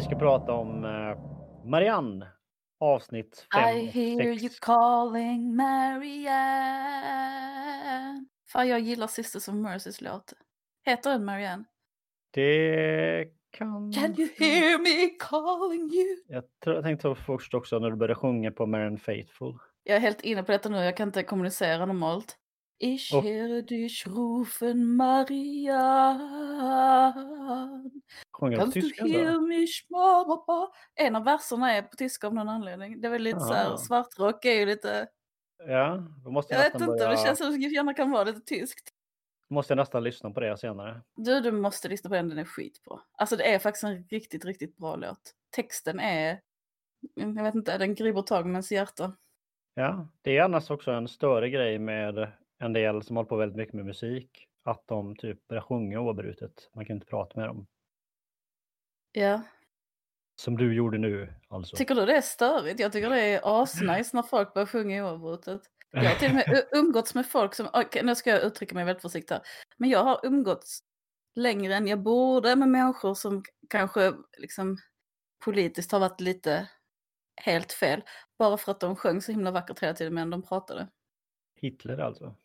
vi ska prata om eh, Marianne. Avsnitt 5 I hear you calling Marianne. Fan, jag gillar Sisters of Mercys låt. Heter den Marianne? Det kan... Can you hear me calling you? Jag, tror, jag tänkte först också när du började sjunga på Marianne Faithful. Jag är helt inne på detta nu, jag kan inte kommunicera normalt. Ich Och- höre dich rufen Marianne. Sjunger Kannst du tyska? då? hear mama? En av verserna är på tyska av någon anledning. Det är väl lite så här, Ah. svartrock är ju lite, Ja, då måste jag jag, vet inte, börja... det känns som att det gärna kan vara lite tyskt. måste jag nästan lyssna på det senare. Du, du måste lyssna på den, den är skitbra. Alltså det är faktiskt en riktigt, riktigt bra låt. Texten är, jag vet inte, den griper tag med ens hjärta. Ja, det är annars också en större grej med en del som håller på väldigt mycket med musik. Att de typ börjar sjunga oavbrutet. Man kan inte prata med dem. Ja. Som du gjorde nu alltså. Tycker du det är störigt? Jag tycker det är asnice när folk börjar sjunga oavbrutet. Jag har till och med umgåtts med folk som, okej nu ska jag uttrycka mig väldigt försiktigt här. Men jag har umgåtts längre än jag borde med människor som kanske liksom politiskt har varit lite helt fel. Bara för att de sjöng så himla vackert hela tiden medan de pratade. Hitler alltså.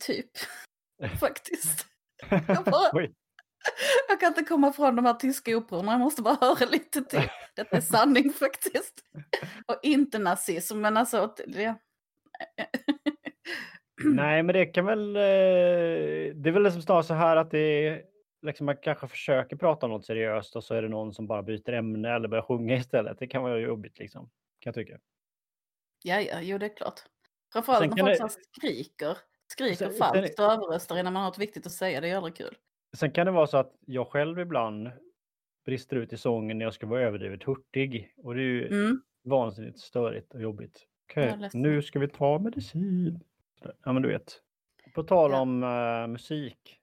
Typ. Faktiskt. Jag bara-. Jag kan inte komma ifrån de här tyska operorna, jag måste bara höra lite till. Detta är sanning faktiskt. Och inte nazism, men alltså... Ja. Nej, men det kan väl... eh, Det är väl liksom snarare så här att det är... Liksom man kanske försöker prata om något seriöst och så är det någon som bara byter ämne eller börjar sjunga istället. Det kan vara jobbigt liksom. Kan jag tycka. Ja, ja, jo det är klart. Framförallt när folk det- skriker. Skriker falskt och överröstar innan man har något viktigt att säga, det är aldrig kul. Sen kan det vara så att jag själv ibland brister ut i sången när jag ska vara överdrivet hurtig. Och det är ju Mm. vansinnigt störigt och jobbigt. Okej, ledsen. nu ska vi ta medicin. Ja, men du vet. På tal Ja. om eh, musik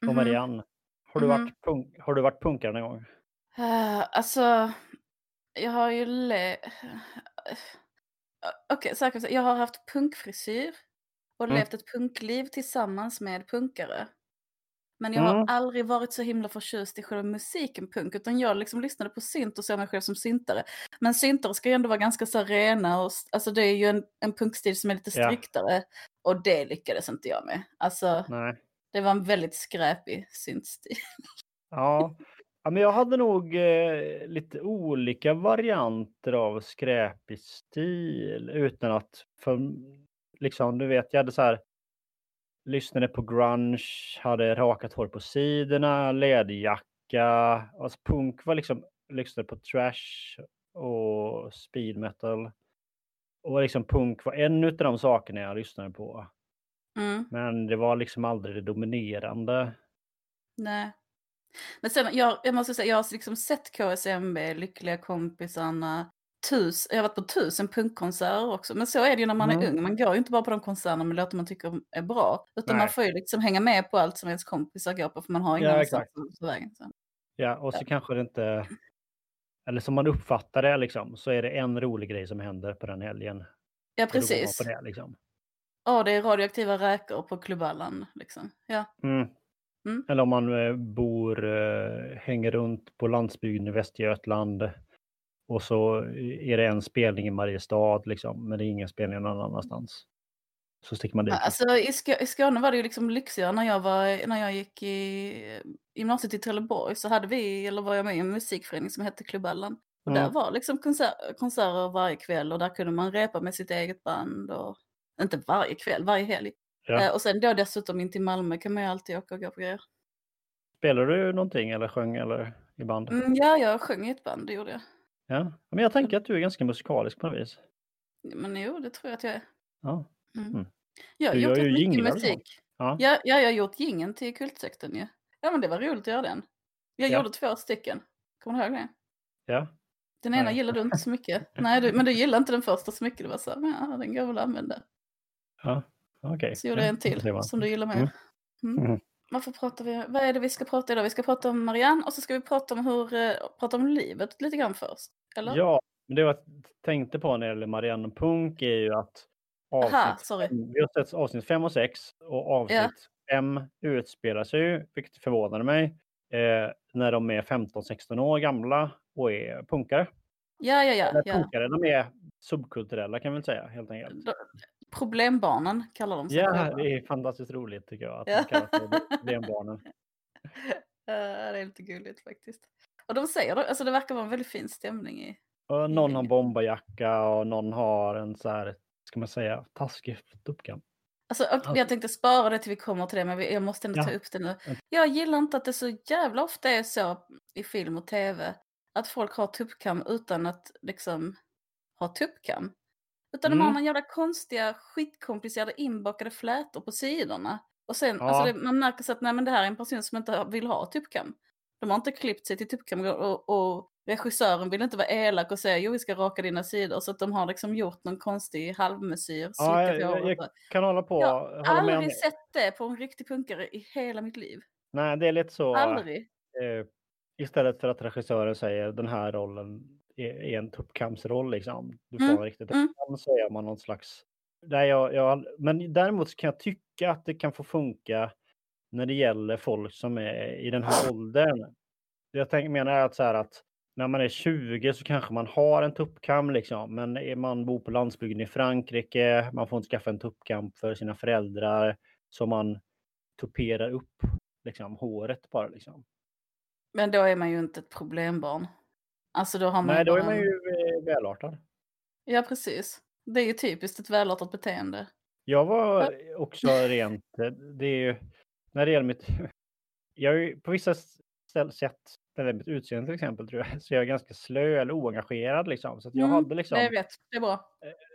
och Mhm. Marianne. Har du, Mhm. varit punk- har du varit punkare någon gång? Eh, alltså, jag har ju le... Okej, kan jag säga. Jag har haft punkfrisyr och Mm. levt ett punkliv tillsammans med punkare. Men jag har Mm. aldrig varit så himla förtjust i själva musiken punk, utan jag liksom lyssnade på synt och såg mig själv som syntare. Men syntare ska ju ändå vara ganska så rena och alltså det är ju en, en punkstil som är lite Ja. striktare. Och det lyckades inte jag med. Alltså, Nej. det var en väldigt skräpig syntstil. Ja. ja, men jag hade nog eh, lite olika varianter av skräpig stil utan att för, liksom, du vet, jag hade så här lyssnade på grunge, hade rakat hår på sidorna, läderjacka. Alltså punk var liksom, lyssnade på trash och speed metal. Och liksom punk var en av de sakerna jag lyssnade på. Mm. Men det var liksom aldrig det dominerande. Nej. Men sen, jag, jag måste säga, jag har liksom sett KSMB, Lyckliga kompisarna, tus, jag har varit på tusen punkkonserter också. Men så är det ju när man Mm. är ung, man går ju inte bara på de konserterna med låtar man tycker är bra. Utan Nej. man får ju liksom hänga med på allt som ens kompisar går på, för man har ingen Ja, exakt. ta vägen. Så. Ja, och så kanske det inte... Eller som man uppfattar det liksom, så är det en rolig grej som händer på den helgen. Ja, precis. På det, liksom. Ja, det är radioaktiva räkor på Klubballan. Liksom. Ja. Mm. Mm. Eller om man eh, bor, eh, hänger runt på landsbygden i Västergötland. Och så är det en spelning i Mariestad, liksom, men det är ingen spelning någon annanstans. Så sticker man dit. Alltså, i, Sk- I Skåne var det ju liksom lyxigare när jag, var, när jag gick i gymnasiet i Trelleborg så hade vi, eller var jag med i en musikförening som hette Klubballan. Och Mm. där var liksom konser- konserter varje kväll och där kunde man repa med sitt eget band. Och, inte varje kväll, varje helg. Ja. Eh, och sen då dessutom in till Malmö kan man ju alltid åka och gå på grejer. Spelar du någonting eller sjöng eller i band? Mm, ja, jag sjöng i ett band, det gjorde jag. Ja. Men jag tänker att du är ganska musikalisk på något vis. Men jo, det tror jag att jag är. Ja. Mm. Mm. Jag har Du gjort gör ju mycket musik. Ja. Ja, ja, jag har gjort jingeln till kultsekten ju. Ja, men det var roligt att göra den. Jag Ja. gjorde två stycken. Kommer du ihåg det? Ja. Den ena Nej. gillade du inte så mycket. Nej, du, men du gillade inte den första så mycket. Det var så här, ja, den går väl att använda. ja. Okej. Så gjorde Ja, jag en till som du gillar mer. Mm. Varför pratar vi? Vad är det vi ska prata idag? Vi ska prata om Marianne och så ska vi prata om hur, eh, prata om livet lite grann först. Eller? Ja, men det jag tänkte på när det gäller Marianne Punk är ju att avsnitt, Aha, sorry. vi har sett avsnitt 5 och 6 och avsnitt 5 utspelar sig ju, vilket förvånade mig, eh, när de är 15-16 år gamla och är punkare. Ja, ja, ja. Eller ja. punkare, de är subkulturella kan vi säga helt enkelt. Problembarnen kallar de sig Ja, det är fantastiskt roligt tycker jag att de kallas för problembarnen. Ja, det är lite gulligt faktiskt. Och de säger det, alltså det verkar vara en väldigt fin stämning i. Och någon har gänget. bomberjacka och någon har en så här, ska man säga, taskig tuppkam. Alltså, och jag tänkte spara det till vi kommer till det, men jag måste ändå Ja. ta upp det nu. Jag gillar inte att det så jävla ofta är så i film och tv att folk har tuppkam utan att liksom ha tuppkam. Utan de har Mm. någon jävla konstiga, skitkomplicerade inbakade flätor på sidorna. Och sen, Ja. alltså det, man märker så att nej, men det här är en person som inte vill ha tuppkam. De har inte klippt sig till tuppkam och, och regissören vill inte vara elak och säga jo vi ska raka dina sidor. Så att de har liksom gjort någon konstig halvmesyr, Ja, jag, håret. jag kan hålla på. Jag har med aldrig det. sett det på en riktig punkare i hela mitt liv. Nej, det är lite så. Aldrig. Eh, istället för att regissören säger den här rollen är en tuppkamsroll liksom. Du får Mm, en riktig mm. så är man någon slags... Nej, jag, jag, men däremot så kan jag tycka att det kan få funka när det gäller folk som är i den här åldern. Jag tänk, menar att så här att när man är 20 så kanske man har en tuppkam liksom. Men är man bor på landsbygden i Frankrike, man får inte skaffa en tuppkam för sina föräldrar. Så man tuperar upp liksom håret bara liksom. Men då är man ju inte ett problembarn. Alltså då har man Nej, då är man ju eh, välartad. Ja, precis. Det är ju typiskt ett välartat beteende. Jag var också rent, eh, det är ju, när det gäller mitt, jag är ju på vissa ställ, sätt, när det gäller mitt utseende till exempel, tror jag, så jag är ganska slö eller oengagerad liksom. Så jag Mm, hade liksom Det vet, det är bra.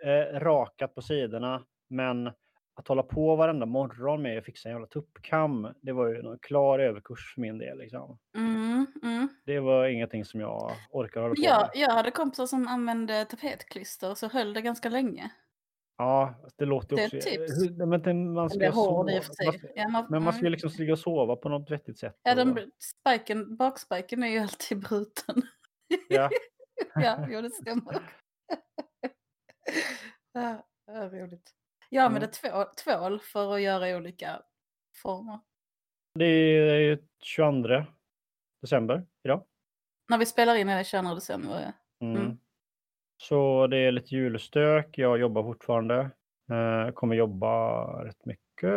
eh, rakat på sidorna, men att hålla på varenda morgon med att fixa en jävla tuppkam, det var ju en klar överkurs för min del. Liksom. Mm, mm. Det var ingenting som jag orkar hålla på Jag, med. jag hade kompisar som använde tapetklister och så höll det ganska länge. Ja, det låter Det är också... ett tips. Men det, man Men ska det är hård i sova- och för man sig. ska- Ja, man, Men man ska ju mm. liksom ligga och sova på något vettigt sätt. Ja, den, spiken, bakspiken är ju alltid bruten. ja. ja, jo det stämmer. ja, ja, roligt. Jag använder två, tvål för att göra olika former. Det är 22 december idag. När vi spelar in är det 22 december. ja. Mm. Mm. Så det är lite julstök. Jag jobbar fortfarande. Eh, kommer jobba rätt mycket.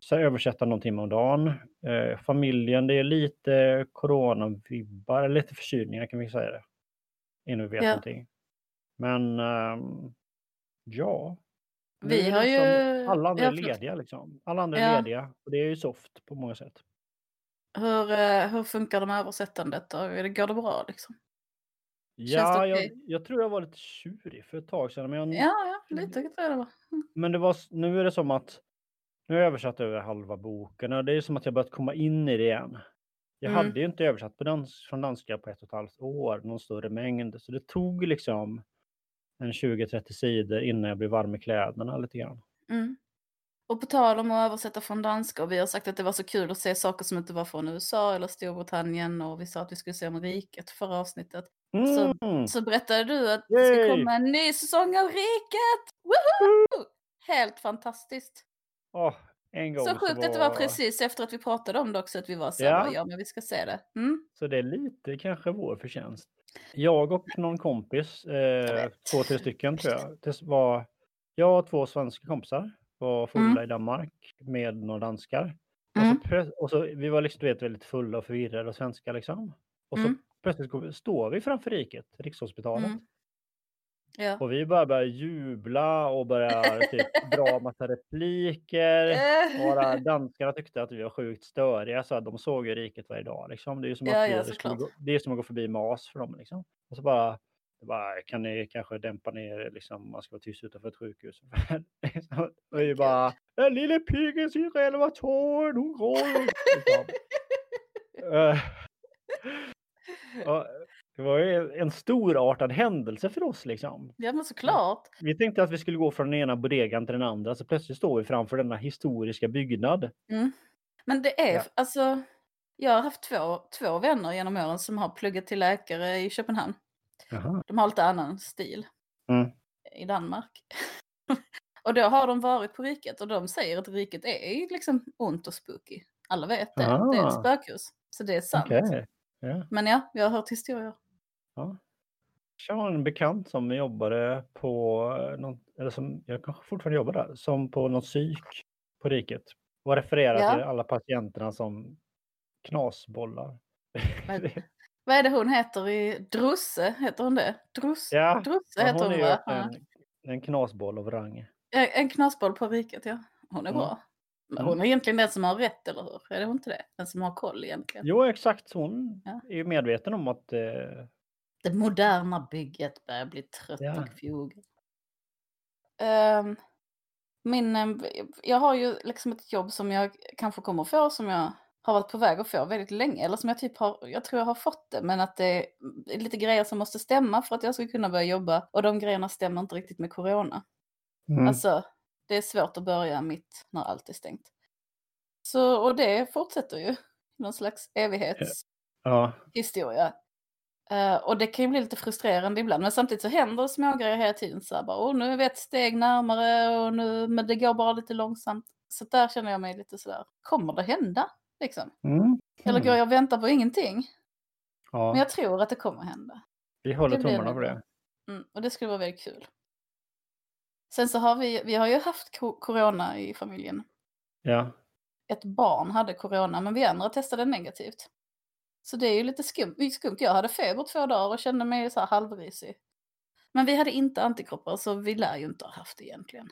Så översätta någon timme om dagen. Eh, familjen, det är lite coronavibbar, lite förkylningar kan vi säga det. Innan vi vet Ja. någonting. Men ehm, ja. Vi har ju- som- Alla andra är lediga liksom. Alla andra är Ja. lediga. Och det är ju soft på många sätt. Hur, eh, hur funkar det med översättandet Går det bra liksom? Ja, det jag, jag tror jag var lite tjurig för ett tag sedan. Men, jag, Ja, ja, lite tror jag det var. men det var, nu är det som att nu har jag översatt över halva boken och det är som att jag börjat komma in i det igen. Jag Mm. hade ju inte översatt på dans, från danska på ett och ett halvt år, någon större mängd. Så det tog liksom en 20-30 sidor innan jag blev varm i kläderna lite grann. Mm. Och på tal om att översätta från danska, och vi har sagt att det var så kul att se saker som inte var från USA eller Storbritannien och vi sa att vi skulle se om riket förra avsnittet. Så- Mm. Så berättade du att det ska Yay! komma en ny säsong av Riket! Woho! Helt fantastiskt. Åh, en gång Så sjukt att det var var- precis efter att vi pratade om det också, att vi var så ja, ja men vi ska se det. Mm. Så det är lite kanske vår förtjänst. Jag och någon kompis, eh, två, tre stycken tror jag. Det var, jag och två svenska kompisar var fulla Mm. i Danmark med några danskar. Mm. Och, så, plö- och så, vi var liksom, du vet, väldigt fulla och förvirrade och svenska liksom. Och så Mm. plötsligt står vi framför riket, Rikshospitalet. Ja. Och vi bara börjar jubla och börjar typ dra massa repliker. Våra danskarna tyckte att vi var sjukt störiga så att de såg ju riket varje dag. Liksom. Det är ju som Ja, att ja, skulle gå, det är som att gå förbi MAS för dem. Liksom. Och så bara, bara, kan ni kanske dämpa ner liksom, man ska vara tyst utanför ett sjukhus. och vi bara, den lille piggen sin själva tåren, hon gråter. Det var ju en storartad händelse för oss liksom. ja men såklart. Vi tänkte att vi skulle gå från den ena bodegan till den andra, så plötsligt står vi framför denna historiska byggnad. Mm. Men det är, Ja. alltså, jag har haft två, två vänner genom åren som har pluggat till läkare i Köpenhamn. Jaha. De har lite annan stil Mm. i Danmark. och då har de varit på riket och de säger att riket är liksom ont och spooky. Alla vet det. Det är ett spökhus. Så det är sant. Okej. Ja. Men ja, jag har hört historier. Ja. Jag har en bekant som jobbade på, någon, eller som, jag kanske fortfarande jobbar där, som på någon psyk på riket. Och refererar Ja. till alla patienterna som knasbollar. Men- Vad är det hon heter i Drusse? Heter hon det? Druss, ja, Drusse heter hon hon, va? en, en knasboll av rang. En knasboll på riket, ja. Hon är Mm. bra. Men Mm. hon är egentligen den som har rätt, eller hur? Är det hon inte det? Den som har koll egentligen. Jo, exakt. Hon Ja. är ju medveten om att eh, Det moderna bygget börjar bli trött Ja. och fjog. Ehm, min, em, jag har ju liksom ett jobb som jag kanske kommer få, som jag har varit på väg att få väldigt länge. Eller som jag typ har, jag tror jag har fått det, men att det är lite grejer som måste stämma för att jag ska kunna börja jobba. Och de grejerna stämmer inte riktigt med corona. mm, Alltså, det är svårt att börja mitt när allt är stängt. Så, och det fortsätter ju. Någon slags evighetshistoria. ja, Eh, och det kan ju bli lite frustrerande ibland. Men samtidigt så händer det små grejer hela tiden. Så här bara, oh, nu är vi ett steg närmare och nu, men det går bara lite långsamt. Så där känner jag mig lite sådär, kommer det hända? Liksom? mm, Eller går jag och väntar på ingenting? ja. Men jag tror att det kommer hända. vi håller tummarna bra. det. Mm, och det skulle vara väldigt kul. Sen så har vi, vi har ju haft co- corona i familjen. Ja, Ett barn hade corona men vi andra testade negativt. Så det är ju lite skumt. skumt. Jag hade feber två dagar och kände mig så här halvrisig. Men vi hade inte antikroppar så vi lär ju inte ha haft det egentligen.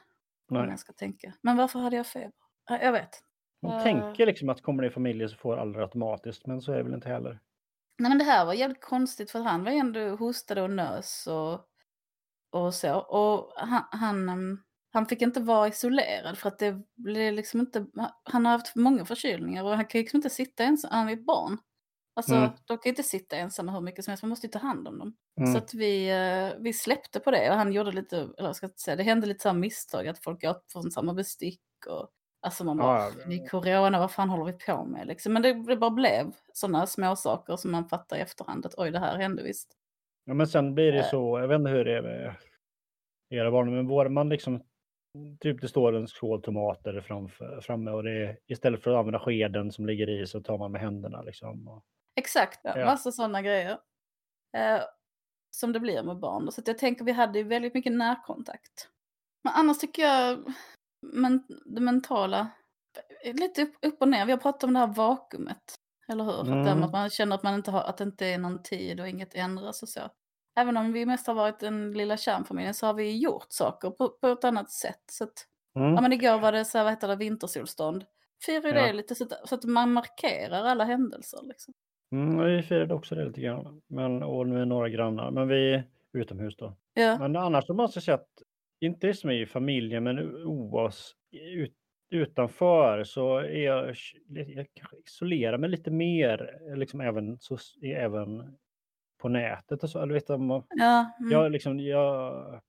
Om nej. jag ska tänka. Men varför hade jag feber? Ja, Jag vet. Man Eh. tänker liksom att kommer det i familjer så får alla automatiskt, men så är det väl inte heller. Nej men det här var jävligt konstigt för han var ändå hostade och nös och, och så. Och han, han, em, han fick inte vara isolerad för att det blev liksom inte, han har haft många förkylningar och han kan liksom inte sitta ensam, han är ett barn. Alltså Mm. de kan inte sitta ensamma hur mycket som helst, man måste ju ta hand om dem. Mm. Så att vi, eh, vi släppte på det och han gjorde lite, eller jag ska inte säga, det hände lite så misstag att folk åt från samma bestick och alltså man bara, Ja, det är corona, vad fan håller vi på med liksom? Men det, det bara blev sådana små saker som man fattar i efterhand att oj det här hände visst. Ja, men sen blir det Eh. så, jag vet inte hur det är med era barn, men vår man liksom, typ det står en skål tomater framför, framme och det är, istället för att använda skeden som ligger i så tar man med händerna liksom. Och, Exakt, ja. Massa sådana grejer. Eh, som det blir med barn. Så att jag tänker vi hade ju väldigt mycket närkontakt. Men annars tycker jag men, det mentala, lite upp, och ner. Vi har pratat om det här vakuumet. Eller hur? Att, Mm. att man känner att, man inte har, att det inte är någon tid och inget ändras och så. Även om vi mest har varit den lilla kärnfamiljen så har vi gjort saker på, på ett annat sätt. Så att, mm. ja men igår var det så här, vad heter det, vintersolstånd. Firar ju Ja. det lite så att, så att man markerar alla händelser liksom. Mm, vi firade också det lite grann. Men, och nu är några grannar, men vi är utomhus då. Ja. Men annars så måste jag säga att, inte som i familjen, men oavs, ut, utanför så är jag, jag kanske isolerar mig lite mer, liksom även, så, även på nätet och så. Eller vet du, Ja, mm. jag, liksom, jag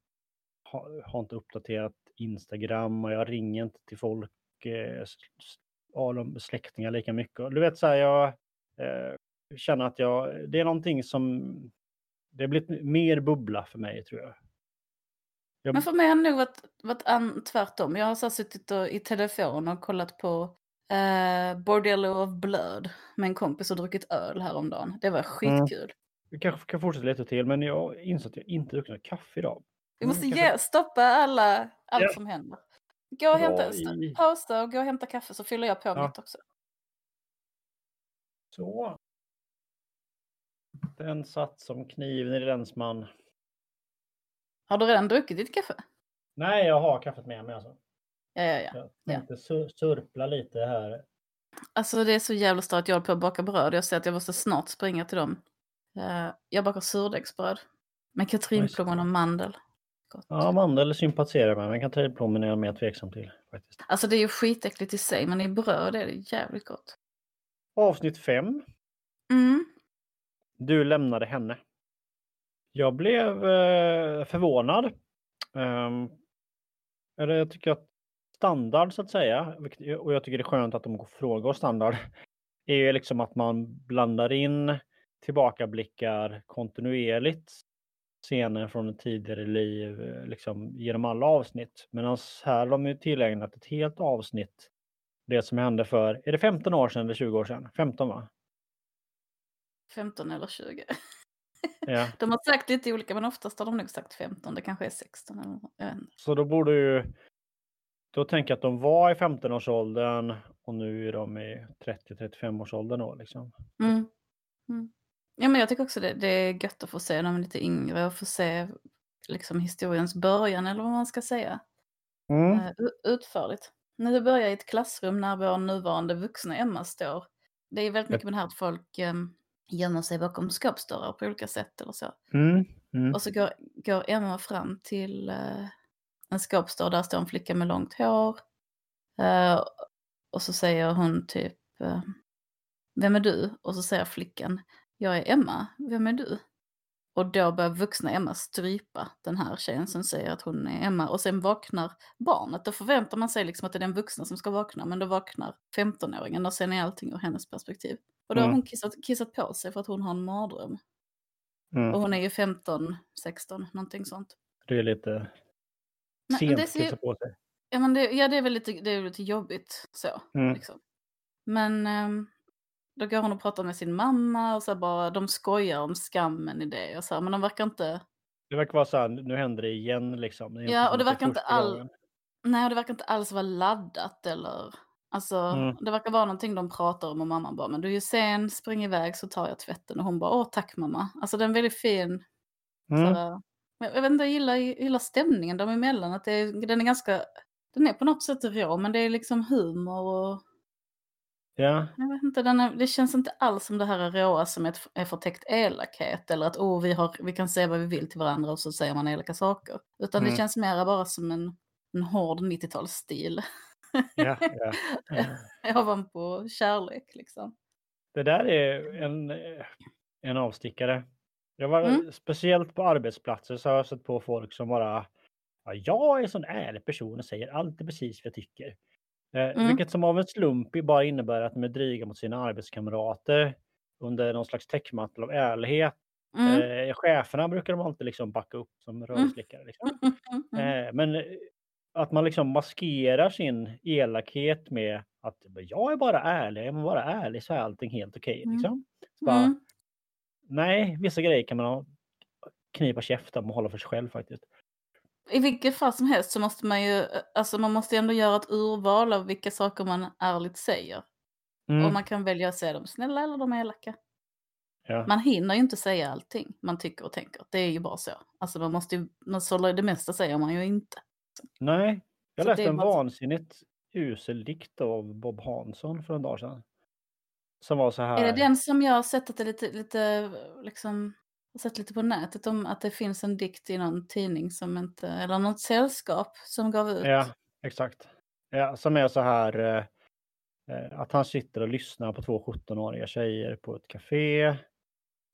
har, har inte uppdaterat Instagram och jag ringer inte till folk, eh, släktingar lika mycket. Du vet så här, jag eh, känner att jag, det är någonting som, det har blivit mer bubbla för mig tror jag. jag Men för mig har det nog varit, varit an, tvärtom. Jag har så suttit och, i telefon och kollat på eh, Bordello of Blood med en kompis och druckit öl häromdagen. Det var skitkul. vi kanske kan fortsätta lite till, men jag inser att jag inte druckit kaffe idag. Vi Mm, måste kanske- ge, stoppa alla, allt Ja. som händer. Gå och hämta, pausa och gå och hämta kaffe så fyller jag på Ja. mitt också. Så. Den satt som kniven i länsman. Har du redan druckit ditt kaffe? Nej, jag har kaffet med mig alltså. Ja, ja, ja. Jag tänkte sur- surpla lite här. Alltså det är så jävla stört. Jag håller på att baka bröd. Jag ser att jag måste snart springa till dem. Eh, jag bakar surdegsbröd. Med katrinplommon och mandel. Gott. Ja, mandel sympatiserar jag med, men kantareplommen är jag mer tveksam till. faktiskt. Alltså det är ju skitäckligt i sig, men i bröd är det jävligt gott. Avsnitt fem. Mm. Du lämnade henne. Jag blev eh, förvånad. Um, eller jag tycker att standard så att säga, och jag tycker det är skönt att de frågar standard, är ju liksom att man blandar in tillbakablickar kontinuerligt scener från ett tidigare liv eh, liksom genom alla avsnitt. Medan här har de ju tillägnat ett helt avsnitt det som hände för, är det 15 år sedan eller 20 år sedan? 15 va? 15 eller 20. Ja. De har sagt lite olika, men oftast har de nog sagt 15. Det kanske är 16 eller något. Så då borde ju... Då tänker jag att de var i 15-årsåldern och nu är de i 30-35-årsåldern då liksom. Mm. Mm. Ja, men jag tycker också det, det är gött att få se dem lite yngre och få se liksom historiens början eller vad man ska säga. Mm. eh, u- utförligt. När du börjar i ett klassrum när vår nuvarande vuxna Emma står. Det är väldigt mycket med det här att folk eh, gömmer sig bakom skåpsdörrar på olika sätt eller så. Mm. Mm. Och så går, går Emma fram till eh, en skåpsdörr, där står en flicka med långt hår. Eh, och så säger hon typ, eh, vem är du? Och så säger flickan, jag är Emma, vem är du? Och då börjar vuxna Emma strypa den här tjejen som säger att hon är Emma. Och sen vaknar barnet. Då förväntar man sig liksom att det är den vuxna som ska vakna. Men då vaknar 15-åringen och sen är allting ur hennes perspektiv. Och då har Mm. hon kissat, kissat på sig för att hon har en mardröm. Mm. Och hon är ju 15, 16, någonting sånt. Det är lite Nej, men sent det att kissa på sig. Ja, men det, ja, det är väl lite, det är lite jobbigt så. Mm. Liksom. Men ehm, då går hon och pratar med sin mamma och så bara, de skojar om skammen i det och så här, men de verkar inte, Det verkar vara så här, nu händer det igen liksom. Det Ja, och det verkar inte all- nej och det verkar inte alls vara laddat eller, alltså Mm. det verkar vara någonting de pratar om och mamman bara, men du är ju sen, spring iväg så tar jag tvätten och hon bara, åh tack mamma. Alltså det är väldigt fin, Mm. såhär, jag vet inte, jag gillar, jag gillar stämningen dem emellan, att det den är ganska, den är på något sätt rå, men det är liksom humor och Ja, Jag vet inte, den är, det känns inte alls som det här är råa som ett, är förtäckt elakhet eller att oh, vi, har, vi kan säga vad vi vill till varandra och så säger man elaka saker. Utan det Mm. känns mer bara som en, en hård 90-talsstil ja, ja. ja. ovanpå kärlek liksom. Det där är en, en avstickare. Jag var, Mm. Speciellt på arbetsplatser så har jag sett på folk som bara ja, jag är en sån ärlig person och säger alltid precis vad jag tycker. Eh, Mm. Vilket som av en slump bara innebär att de är dryga mot sina arbetskamrater under någon slags täckmantel av ärlighet. Mm. Eh, cheferna brukar de alltid liksom backa upp som rörslickare. Liksom. Mm, mm, mm. Eh, men eh, att man liksom maskerar sin elakhet med att jag är bara ärlig, är man bara ärlig så är allting helt okej. Mm. liksom. Bara, Mm. Nej, vissa grejer kan man ha, knipa käften och hålla för sig själv faktiskt. I vilket fall som helst så måste man ju, alltså man måste ändå göra ett urval av vilka saker man ärligt säger. Mm. Och man kan välja att säga dem snälla eller de elaka. ja. Man hinner ju inte säga allting man tycker och tänker. Det är ju bara så. Alltså man måste ju, man sållar det mesta säger man ju inte. Nej, jag Så läste en var- vansinnigt usel dikt av Bob Hansson för en dag sedan. Som var så här. Är det den som jag har sett att det är lite, lite liksom, har sett lite på nätet om att det finns en dikt i någon tidning som inte, eller något sällskap som gav ut? Ja, exakt. Ja, som är så här. eh, Eh, att han sitter och lyssnar på två 17-åriga tjejer på ett café.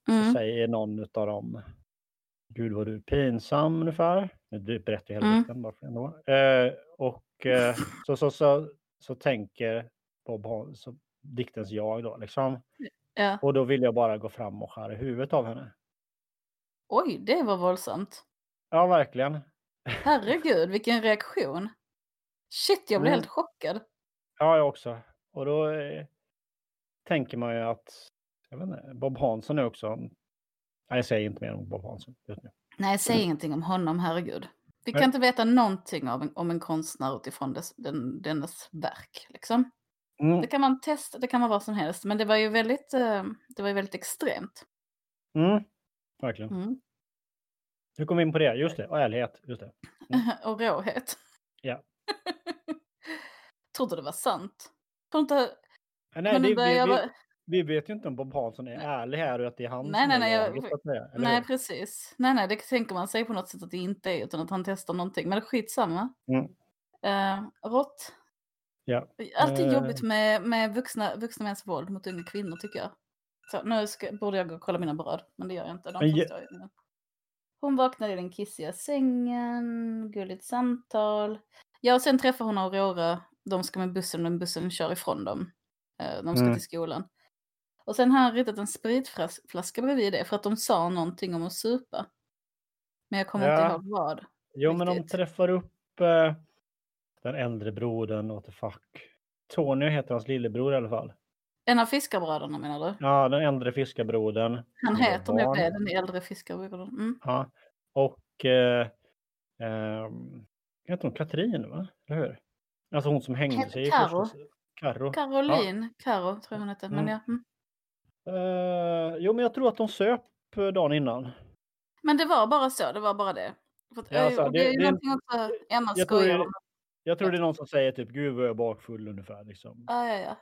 Så Mm. säger någon utav dem. Gud vad du är pinsam ungefär. Du berättar hela Mm. dikten bara för ändå. Eh, och eh, så, så, så, så tänker Bob så, diktens jag då liksom. Ja. Och då vill jag bara gå fram och skära huvudet av henne. Oj, det var våldsamt. Ja, verkligen. Herregud, vilken reaktion. Shit, jag blev Mm. helt chockad. Ja, jag också. Och då eh, tänker man ju att jag vet inte, Bob Hansson är också... Nej, jag säger inte mer om Bob Hansson just nu. Nej, säg ingenting om honom, herregud. Vi kan Nej. inte veta någonting av en, om en konstnär utifrån dess, den, dennes verk. Liksom. Mm, Det kan man testa, det kan vara vad som helst. Men det var ju väldigt, eh, det var ju väldigt extremt. mm, verkligen. Mm. Hur kom vi in på det? Just det, och ärlighet. Just det. Och råhet. Ja. Trodde det var sant. Tror inte... Eh, Nej, det, vi, jag vi, vi vet ju inte om Bob Hansson är ärlig här och att det är han Nej, som nej, är nej, jag- att säga, eller Nej, hur? precis. Nej, nej, det tänker man sig på något sätt att det inte är, utan att han testar någonting. Men skitsamma. Mm. Uh, rått. Ja. Alltid Eh. jobbigt med, med vuxna, vuxna mäns våld mot unga kvinnor tycker jag. Så nu ska, borde jag gå och kolla mina bröd, men det gör jag inte. De Men i- Hon vaknade i den kissiga sängen, gulligt samtal. Ja, och sen träffar hon Aurora. De ska med bussen, men bussen kör ifrån dem. Eh, De ska Mm. till skolan. Och sen har han ritat en spritflaska bredvid det för att de sa någonting om att supa. Men jag kommer Ja. inte ihåg vad. Jo, men de Riktigt. träffar upp eh, den äldre brodern, what the fuck. Tony heter hans lillebror i alla fall. En av fiskarbröderna menar du? Ja, den äldre fiskarbrodern. Han heter nog det, den äldre fiskarbrodern. Mm. Ja. Och eh, eh, heter hon Katrin, va? Eller hur? Alltså hon som hängde sig i Karo. första... Karo. Caroline, Karo tror jag hon hette. Men Mm. ja. Mm. Eh, jo, men jag tror att de söp eh, dagen innan. Men det var bara så, det var bara det. För Ja, alltså, det, det- är ju det- någonting också Emma jag skojar om. Jag tror det är någon som säger typ gud vad jag är bakfull ungefär. Liksom. Ja, ja, ja.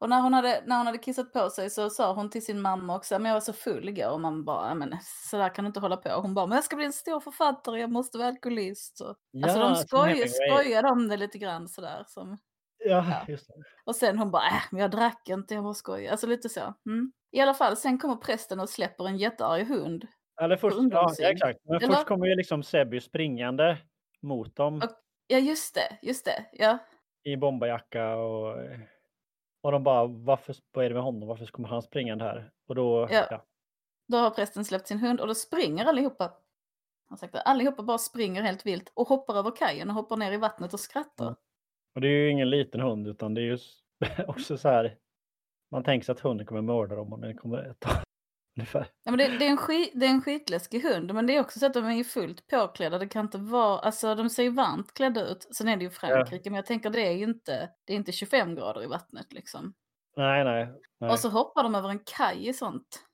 Och när hon, hade, när hon hade kissat på sig så sa hon till sin mamma också, men jag var så full igår. Och man bara, "Ja, men så där kan du inte hålla på. Hon bara, men jag ska bli en stor författare, jag måste vara alkoholist. Och, alltså de skoj, skojade om det lite grann sådär. Som, Ja, Ja. just det. och sen hon bara, äh, men jag drack inte, jag bara skojar. Alltså lite så. Mm. I alla fall, sen kommer prästen och släpper en jättearg hund. Eller först, ja, ja, exakt. Men Eller? först kommer ju liksom Sebby springande mot dem Och- Ja, just det, just det. Ja, i bomberjacka och, och de bara varför, vad är det med honom? Varför kommer han springande här? Och då, Ja. ja. Då har prästen släppt sin hund och då springer allihopa. Han sagt det, allihopa bara springer helt vilt och hoppar över kajen och hoppar ner i vattnet och skrattar. Ja. Och det är ju ingen liten hund utan det är ju också så här. Man tänker sig att hunden kommer mörda dem om den kommer ta ungefär. Ja, men det, det, är en skit, det är en skitläskig hund, men det är också så att de är fullt påklädda. Det kan inte vara, alltså de ser ju varmt klädda ut. Sen är det ju Frankrike, men jag tänker det är ju inte, det är inte 25 grader i vattnet liksom. Nej, nej. nej. Och så hoppar de över en kaj i sånt.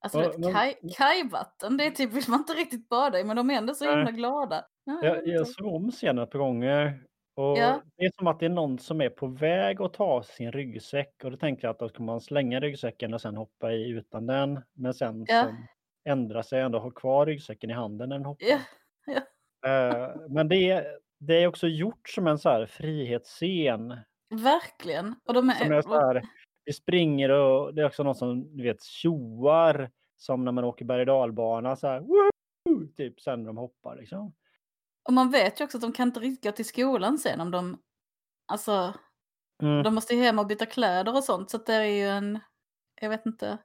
Alltså Ja, men- kaj, kajvatten, det är typ, vill man inte riktigt bada i, men de är ändå så Nej. himla glada. Ja, Jag, jag såg om scenen ett par gånger. Och Ja. Det är som att det är någon som är på väg att ta sin ryggsäck. Och då tänkte jag att då ska man slänga ryggsäcken och sen hoppa i utan den. Men sen Ja. ändra sig ändå ha kvar ryggsäcken i handen när den hoppar. Ja, Eh, men det är, det är också gjort som en så här frihetsscen. verkligen. Och de är, Som är så här, vi springer och det är också någon som du vet tjoar. Som när man åker berg och dalbana så här. Woo! Typ sen när de hoppar liksom. Och man vet ju också att de kan inte riktigt gå till skolan sen om de... Alltså, Mm. de måste ju hem och byta kläder och sånt. Så att det är ju en... Jag vet inte.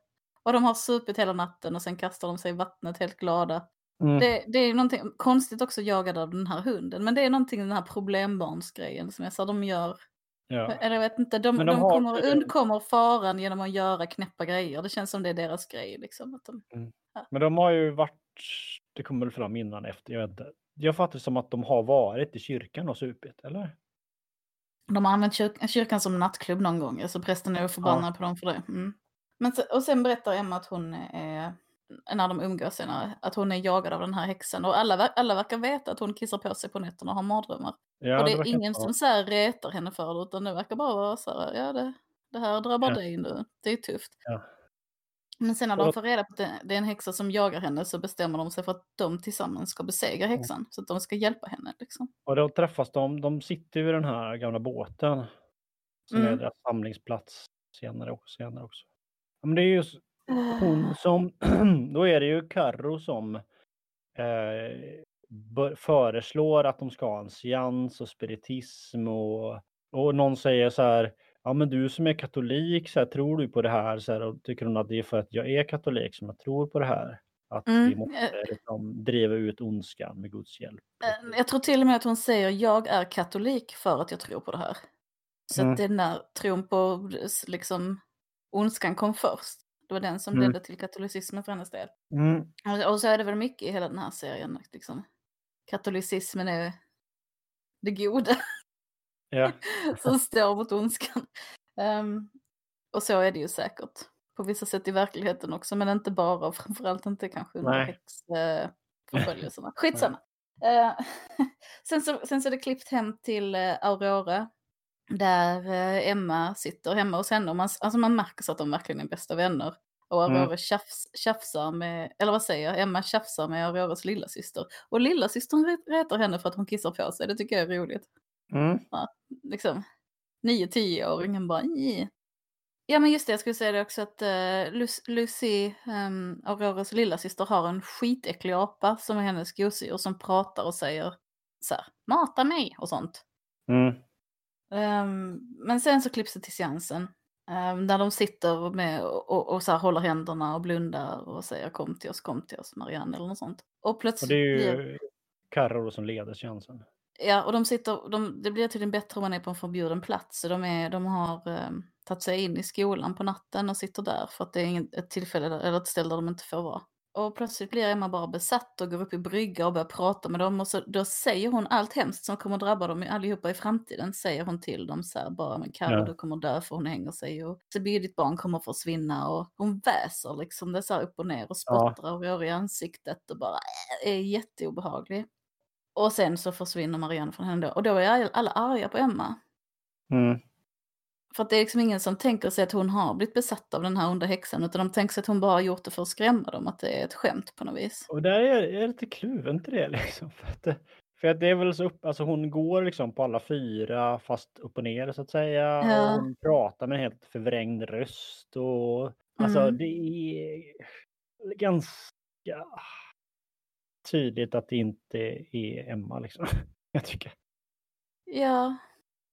Och de har supit hela natten och sen kastar de sig i vattnet helt glada. Mm. Det, det är ju någonting konstigt också jagade av den här hunden. Men det är någonting den här problembarnsgrejen som jag sa de gör. Ja. Eller jag vet inte, de, de, de har kommer, undkommer faran genom att göra knäppa grejer. Det känns som det är deras grej liksom. Att de, Men de har ju varit, det kommer väl fram innan efter, jag vet inte. Jag fattar det som att de har varit i kyrkan och supit, eller? De har använt kyrk kyrkan som nattklubb någon gång, så prästen är förbannad på dem för det. Mm. Men se, och sen berättar Emma att hon är, när de umgås senare, att hon är jagad av den här häxan. Och alla, alla verkar veta att hon kissar på sig på nätterna och har mardrömmar. Ja, och det är verkar ingen som så här retar henne för det, utan det verkar bara vara så här, ja det, det här drabbar Ja. dig nu, det är tufft. Ja. Men sen när de Och- får reda på att det, är en häxa som jagar henne så bestämmer de sig för att de tillsammans ska besegra häxan. Så att de ska hjälpa henne liksom. Och då träffas de, de sitter ju i den här gamla båten. Som Mm. är deras samlingsplats senare också. Senare också. Ja, Men det är ju hon som, då är det ju Carro som eh, föreslår att de ska ha en seans och spiritism och, och någon säger så här, ja men du som är katolik, så här, tror du på det här? Så här, och tycker hon att det är för att jag är katolik som jag tror på det här? Att vi Mm, måste eh. liksom, driva ut ondskan med Guds hjälp. Eh, Jag tror till och med att hon säger jag är katolik för att jag tror på det här. Så Mm. att det är när tron på liksom ondskan kom först. Det var den som Mm. ledde till katolicismen för hennes del. Mm. Och, och så är det väl mycket i hela den här serien. Liksom, katolicismen är det goda Ja. som står mot ondskan. Ehm, och så är det ju säkert. På vissa sätt i verkligheten också, men inte bara. Och framförallt inte kanske under häxförföljelserna. Skitsamma. Eh, sen, så, sen så är det klippt hem till eh, Aurora. Där eh, Emma sitter hemma hos henne. Och man, alltså man märker så att de verkligen är bästa vänner. Och Aurora Mm. tjafs, tjafsar med, eller vad säger jag, Emma tjafsar med Auroras lilla syster. Och lilla systern ret- retar henne för att hon kissar på sig. Det tycker jag är roligt Mm. liksom 9-10-åringen bara "Nj." Ja men just det, jag skulle säga det också att uh, Lucy, um, Auroras lilla syster har en skitäcklig apa som är hennes gosedjur som pratar och säger så här, mata mig och sånt. Mm. Ehm, men sen så klipps det till seansen. Um, där de sitter med och, och, och så här håller händerna och blundar och säger kom till oss, kom till oss Marianne eller något sånt. Och Och plötsligt det är blir ju Carro då som leder seansen. Ja, och de sitter, de, det blir tydligen bättre om man är på en förbjuden plats. Så de, är, de har, ehm, tagit sig in i skolan på natten och sitter där för att det är ett tillfälle där, eller ett ställe där de inte får vara. Och plötsligt blir Emma bara besatt och går upp i brygga och börjar prata med dem och så, då säger hon allt hemskt som kommer drabba dem allihopa i framtiden, säger hon till dem så här bara, men Carro Ja. du kommer dö för hon hänger sig och så blir ditt barn kommer försvinna och hon väser liksom det så här upp och ner och spottrar och rör i ansiktet och bara äh, är jätteobehaglig. Och sen så försvinner Marianne från henne då och då är alla arga på Emma. Mm. För att det är liksom ingen som tänker sig att hon har blivit besatt av den här onda häxan utan de tänker sig att hon bara har gjort det för att skrämma dem, att det är ett skämt på något vis. Och där är jag lite kluven till det liksom. För att, det, för att det är väl så upp, alltså hon går liksom på alla fyra fast upp och ner så att säga. Ja. Och hon pratar med en helt förvrängd röst och alltså Mm. det är ganska tydligt att det inte är Emma liksom. Jag tycker. Ja,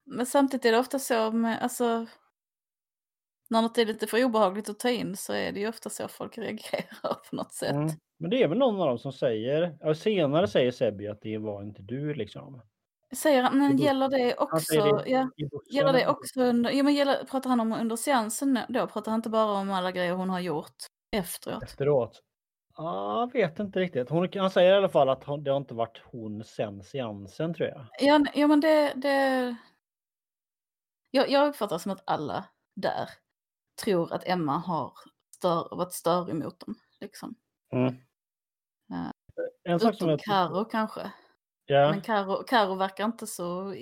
men samtidigt är det ofta så med, alltså, när något är lite för obehagligt att ta in så är det ju ofta så folk reagerar på något sätt. Mm. Men det är väl någon av dem som säger, senare säger Sebby att det var inte du liksom. Säger han, men gäller det också, det ja, gäller det också under, ja men gäller, pratar han om under seansen då? Pratar han inte bara om alla grejer hon har gjort efteråt? efteråt. Ja, jag vet inte riktigt. Hon, han säger i alla fall att hon, det har inte varit hon sen seansen tror jag. Ja, ja men det, det... Jag, jag uppfattar som att alla där tror att Emma har stör, varit störig mot dem. Liksom. Ja. En sak som jag... Karo kanske. Ja, Men Karo, Karo verkar inte så...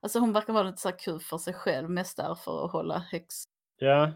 Alltså hon verkar vara lite så här kul för sig själv, mest där för att hålla häx. ja.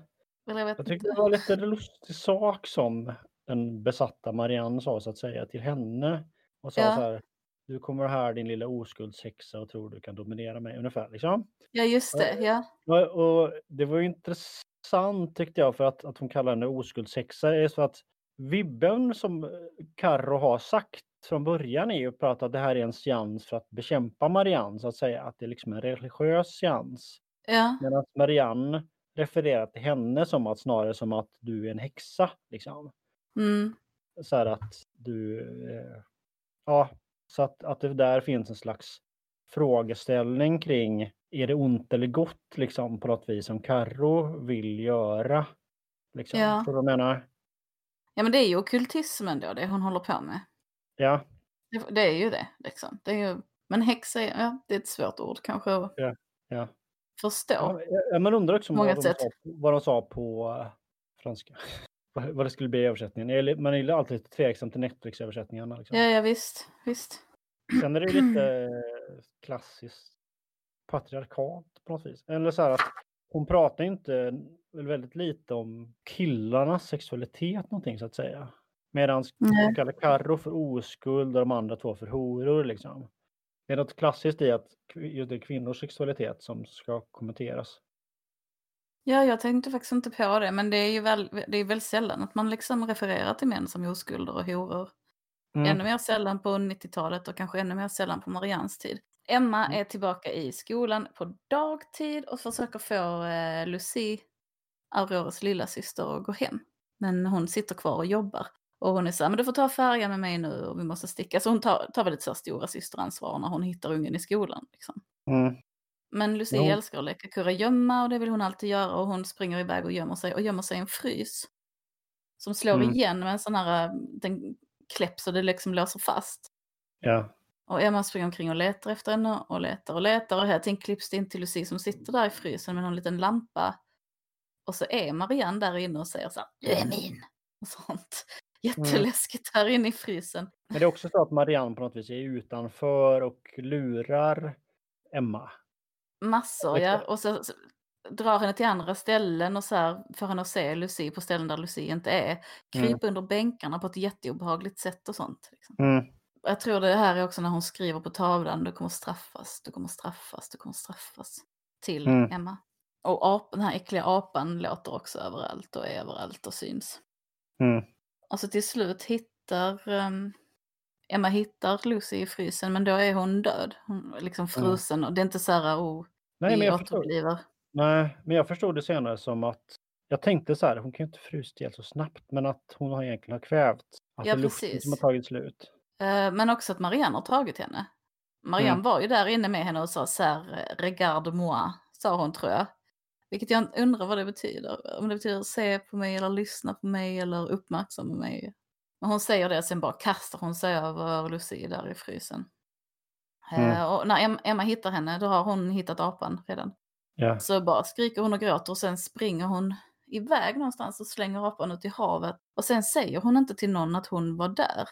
Eller jag Jag tyckte inte. det var lite lustig sak som den besatta Marianne sa så att säga till henne. Och sa Ja. så här. Du kommer här din lilla oskuldshäxa och tror du kan dominera mig ungefär liksom. Ja, just det. Ja. Och, och det var ju intressant tyckte jag för att, att hon kallar henne oskuldshäxa är så att vibben som Karro har sagt från början är ju att det här är en seans för att bekämpa Marianne så att säga. Att det är liksom en religiös seans. Ja. Medan Marianne refererar till henne som att snarare som att du är en häxa. Liksom. Mm. Så här att du... Eh, ja, så att, att det där finns en slags frågeställning kring är det ont eller gott liksom på något vis som Karro vill göra. Liksom. Ja. Förstår du menar? ja, men det är ju ockultismen då, det hon håller på med. Ja, Det, det är ju det. Liksom. det är ju, men häxa, ja, det är ett svårt ord kanske att ja. förstå. ja, ja man undrar också Många vad de, sätt. sa, vad de sa på eh, franska. Vad det skulle bli i översättningen. Man är ju alltid lite tveksam till Netflix-översättningarna. Liksom. Ja, ja visst. visst. Sen är det lite eh, klassiskt patriarkat på något vis. Eller så här att hon pratar inte väl väldigt lite om killarnas sexualitet någonting så att säga. Medan hon kallar Karro för oskuld och de andra två för horor liksom. Det är något klassiskt i att just det är kvinnors sexualitet som ska kommenteras. Ja, jag tänkte faktiskt inte på det, men det är ju väl, det är väl sällan att man liksom refererar till män som oskulder och horor. Mm. Ännu mer sällan på 90-talet och kanske ännu mer sällan på Marians tid. Emma Mm. är tillbaka i skolan på dagtid och försöker få eh, Lucie, Auroras lilla syster, att gå hem. Men hon sitter kvar och jobbar. Och hon är så här, men du får ta färjan med mig nu och vi måste sticka. Så hon tar, tar väl lite så här stora systeransvar när hon hittar ungen i skolan. Liksom. Mm. Men Lucie Jo. älskar att leka kurragömma och det vill hon alltid göra och hon springer iväg och gömmer sig och gömmer sig i en frys. Som slår Mm. igen med en sån här, den kläpp så det liksom låser fast. Ja. Och Emma springer omkring och letar efter henne och letar och letar och här till klipps det in till Lucie som sitter där i frysen med en liten lampa. Och så är Marianne där inne och säger så här, du är min. Och sånt. Jätteläskigt här inne i frysen. Men det är också så att Marianne på något vis är utanför och lurar Emma. Massor, ja. Och så, så drar henne till andra ställen och så här får henne att se Lucie på ställen där Lucie inte är. Krypa under bänkarna på ett jätteobehagligt sätt och sånt. Liksom. Mm. Jag tror det här är också när hon skriver på tavlan, du kommer straffas, du kommer straffas, du kommer straffas. Till Mm. Emma. Och ap, den här äckliga apan låter också överallt och är överallt och syns. Mm. Och så till slut hittar ehm, Emma hittar Lucy i frysen men då är hon död. Hon är liksom frusen och det är inte så här, oh, Nej, men jag återupplivar. Nej, men jag förstod det senare som att jag tänkte så här, hon kan ju inte frusit ihjäl så snabbt, men att hon har egentligen har kvävt. Att Ja, det precis. som har tagit slut. Eh, Men också att Marianne har tagit henne. Marianne Mm. var ju där inne med henne och sa så här, regarde moi, sa hon tror jag. Vilket jag undrar vad det betyder. Om det betyder se på mig eller lyssna på mig eller uppmärksamma mig. Men hon säger det, sen bara kastar hon sig över Lucie där i frysen. Mm. Eh, och när Em- Emma hittar henne, då har hon hittat apan redan. Ja. Så bara skriker hon och gråter och sen springer hon iväg någonstans och slänger apan ut i havet. Och sen säger hon inte till någon att hon var där.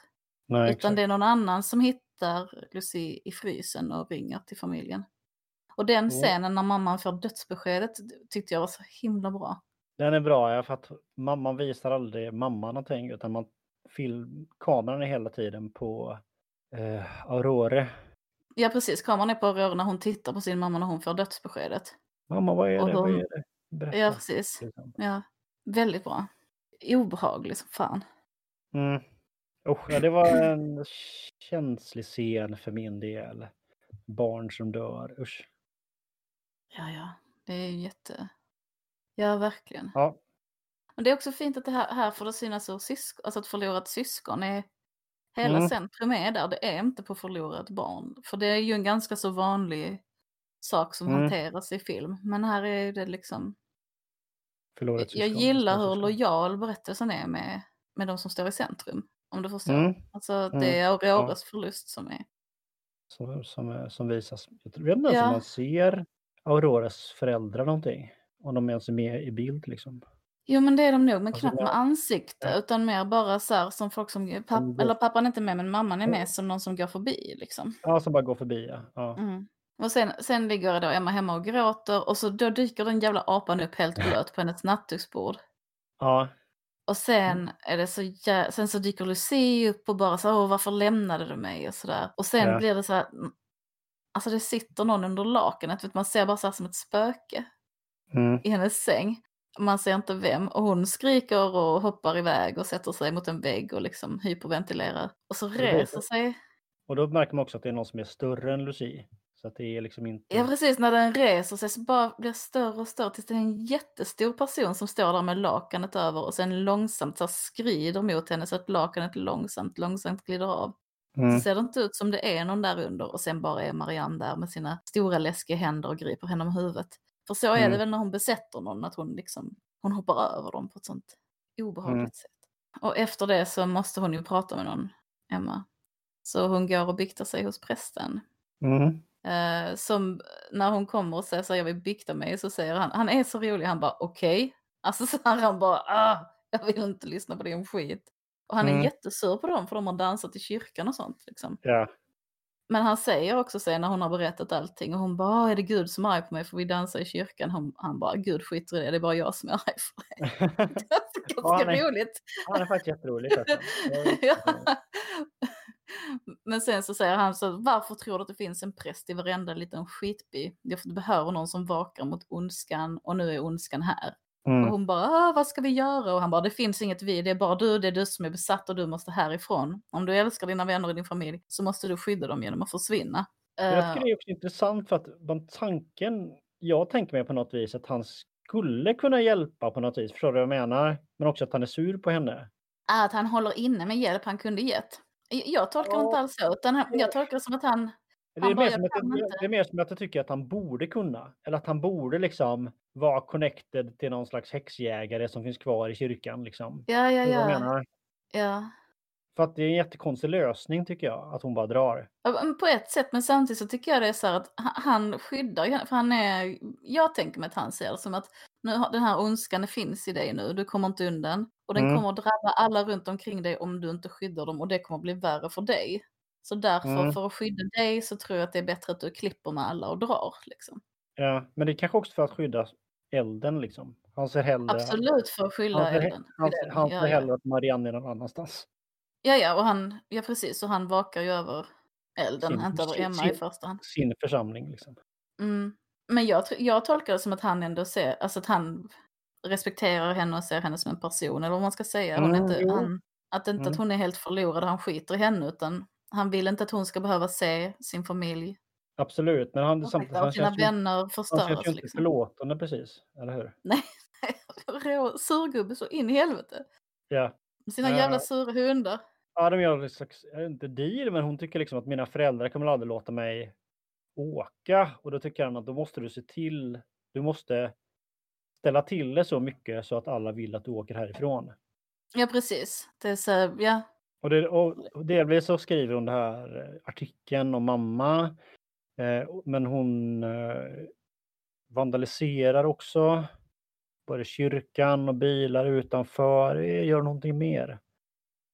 Nej, utan exakt. det är någon annan som hittar Lucie i frysen och ringer till familjen. Och den Mm. scenen när mamman får dödsbeskedet tyckte jag var så himla bra. Den är bra, ja, för att mamman visar aldrig mamman någonting utan man film, kameran är hela tiden på eh, Aurore. Ja precis, kameran är på rör när hon tittar på sin mamma när hon får dödsbeskedet. Mamma, vad är Och det? Vad hon- är det? Berätta. Ja precis. Ja, väldigt bra. Obehaglig som fan. Mm. Usch, ja, det var en känslig scen för min del. Barn som dör, usch. Ja, ja, det är ju jätte... Ja, verkligen. Ja, Men det är också fint att det här, här får det synas ur syskon, alltså att förlorat syskon är... Hela Mm. centrum är där, det är inte på förlorat barn. För det är ju en ganska så vanlig sak som Mm. hanteras i film. Men här är det liksom... förlorat Jag gillar hur lojal berättelsen är med, med de som står i centrum. Om du förstår. Mm. Alltså det är Mm. Auroras förlust som är... Som, som, är- som visas. Jag vet inte ens Ja. om man ser Auroras föräldrar någonting. Om de ens är med i bild liksom. Jo men det är de nog, men Alltså, knappt med ansikte Ja. utan mer bara så här som folk som, papp, går- eller pappan är inte med men mamman är med som någon som går förbi liksom. Ja, som bara går förbi ja. ja. Mm. Och sen, sen ligger då Emma hemma och gråter och så då dyker den jävla apan upp helt blöt på hennes nattduksbord. ja. Och sen är det så jä- sen så dyker Lucie upp och bara så Åh, varför lämnade du mig och sådär. Och sen Ja. blir det så här, mm, alltså det sitter någon under lakanet, vet, man ser bara så här som ett spöke Mm. i hennes säng. Man ser inte vem och hon skriker och hoppar iväg och sätter sig mot en vägg och liksom hyperventilerar. Och så reser sig, Och då märker man också att det är någon som är större än Lucie. Så att det är liksom inte... ja precis när den reser sig så bara blir större och större tills det är en jättestor person som står där med lakanet över och sen långsamt så skrider mot henne så att lakanet långsamt, långsamt glider av. Mm. Så ser det inte ut som det är någon där under och sen bara är Marianne där med sina stora läskiga händer och griper henne om huvudet. För så är Mm. det väl när hon besätter någon, att hon liksom, hon hoppar över dem på ett sånt obehagligt Mm. sätt. Och efter det så måste hon ju prata med någon, Emma. Så hon går och biktar sig hos prästen. Mm. Eh, som när hon kommer och säger så här, jag vill bikta mig, så säger han, han är så rolig, han bara okej. Alltså så här, han bara, ah, jag vill inte lyssna på din skit. Och han är Mm. jättesur på dem för de har dansat i kyrkan och sånt. Liksom. Ja. Men han säger också sen när hon har berättat allting och hon bara, "Ah, är det Gud som är arg på mig för vi dansar i kyrkan? Han, han bara, Gud skiter i det, det är bara jag som är arg för det. Det är Ja, ganska är- roligt. Han är faktiskt jätterolig. Alltså. ja. Men sen så säger han så, varför tror du att det finns en präst i varenda liten skitby? Jag behöver någon som vakar mot ondskan och nu är ondskan här. Och Mm. hon bara, ah, vad ska vi göra? Och han bara, det finns inget vi, det är bara du, det är du som är besatt och du måste härifrån. Om du älskar dina vänner och din familj så måste du skydda dem genom att försvinna. Jag Eh, tycker det är också intressant för att tanken jag tänker mig på något vis att han skulle kunna hjälpa på något vis. Förstår du vad jag menar? Men också att han är sur på henne. att han håller inne med hjälp han kunde gett. Jag tolkar Ja. inte alls så, utan jag tolkar det som att han, Det är, bara, mer "Jag som att, jag- inte." det är mer som att jag tycker att han borde kunna. Eller att han borde liksom vara connected till någon slags häxjägare som finns kvar i kyrkan. Liksom. ja, ja, ja, menar? ja. För att det är en jättekonstig lösning tycker jag. Att hon bara drar. På ett sätt, men samtidigt så tycker jag det är så här att han- skyddar henne, för han är, jag tänker mig att han ser det som att nu, har- den här ondskan finns i dig nu, du kommer inte undan. Och den Mm. kommer att drabba alla runt omkring dig om du inte skyddar dem och det kommer att bli värre för dig. Så därför, Mm. för att skydda dig så tror jag att det är bättre att du klipper med alla och drar. Liksom. Ja, men det är kanske också för att skydda elden liksom. Han ser hellre, Absolut för att skydda han ser, elden. han, ser- han ser Ja, ja. hellre att Marianne är någon annanstans. Ja, ja, och han, ja precis, och han vakar ju över elden, Sin- inte över sin- Emma i sin- första hand. Sin församling liksom. Mm. Men jag, jag tolkar det som att han ändå ser, alltså att han respekterar henne och ser henne som en person, eller vad man ska säga. Hon Mm, inte, han, att inte Mm. att hon är helt förlorad han skiter i henne, utan han vill inte att hon ska behöva se sin familj Absolut, men han, samtidigt, han sina vänner han förstöras. känns ju inte Liksom. förlåtande precis. Eller hur? Rå- Surgubbe så in i helvete. Ja. Sina Ja. jävla sura hundar. Ja, de gör en slags, inte deal, men hon tycker liksom att mina föräldrar kommer aldrig låta mig åka. Och då tycker han att då måste du se till, du måste ställa till det så mycket så att alla vill att du åker härifrån. Ja, precis. Det är så, ja. Och, det, och delvis så skriver hon det här artikeln om mamma. Eh, men hon eh, vandaliserar också. Både kyrkan och bilar utanför. Eh, gör någonting mer.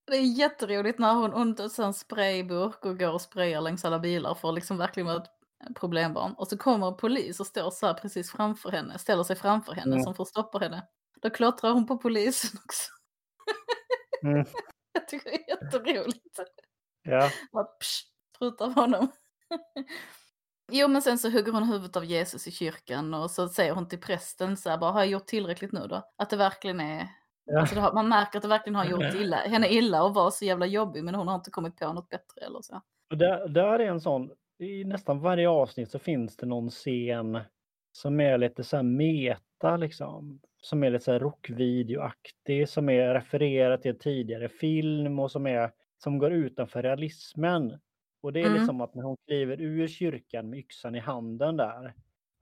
Det är jätteroligt när hon, hon tar en sprayburk och går och sprayar längs alla bilar för att liksom verkligen vara ett problembarn. Och så kommer en polis och står så här precis framför henne, ställer sig framför henne Mm. som får stoppa henne. Då klottrar hon på polisen också. Mm. Jag tycker det är jätteroligt. Ja, Bara psh, sprutar på honom. Jo men sen så hugger hon huvudet av Jesus i kyrkan och så säger hon till prästen så här bara har jag gjort tillräckligt nu då? Att det verkligen är, ja. alltså har, man märker att det verkligen har gjort illa, henne illa och var så jävla jobbig men hon har inte kommit på något bättre eller så. Och där, där är en sån, i nästan varje avsnitt så finns det någon scen som är lite så här meta liksom. Som är lite så här rockvideoaktig, som är refererat till en tidigare film och som är som går utanför realismen. Och det är Mm. liksom att när hon kliver ur kyrkan med yxan i handen där.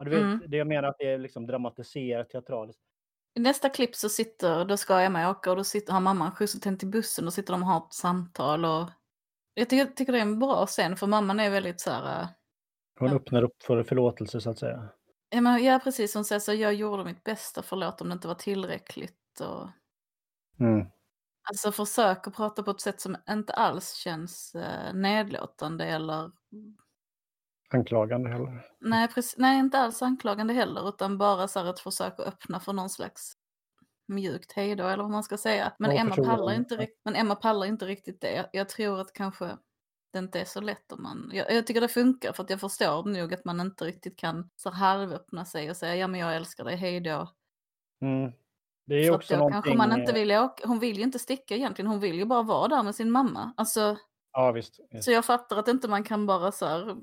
Du vet, Mm. Det jag menar att det är liksom dramatiserat teatraliskt. I nästa klipp så sitter, då ska Emma åka och då sitter, har mamman skjutsat henne till bussen och sitter de och har ett samtal och jag tycker, jag tycker det är en bra scen för mamman är väldigt så här, äh, Hon öppnar upp för förlåtelse så att säga. Ja, men, ja precis hon säger så jag gjorde mitt bästa, förlåt om det inte var tillräckligt och Mm. alltså försöker prata på ett sätt som inte alls känns eh, nedlåtande eller Anklagande heller. nej, precis, nej inte alls anklagande heller utan bara så här ett försök att öppna för någon slags mjukt hejdå eller vad man ska säga. Men, Ja, Emma, pallar inte, men Emma pallar inte riktigt det. Jag, jag tror att kanske det inte är så lätt om man... Jag, jag tycker det funkar för att jag förstår nog att man inte riktigt kan så halvöppna sig och säga ja men jag älskar dig, hejdå. Mm. Det är att också då någonting... kanske man inte eh, vill åka. Hon vill ju inte sticka egentligen, hon vill ju bara vara där med sin mamma. Alltså, Ja, visst. visst. så jag fattar att inte man kan bara så här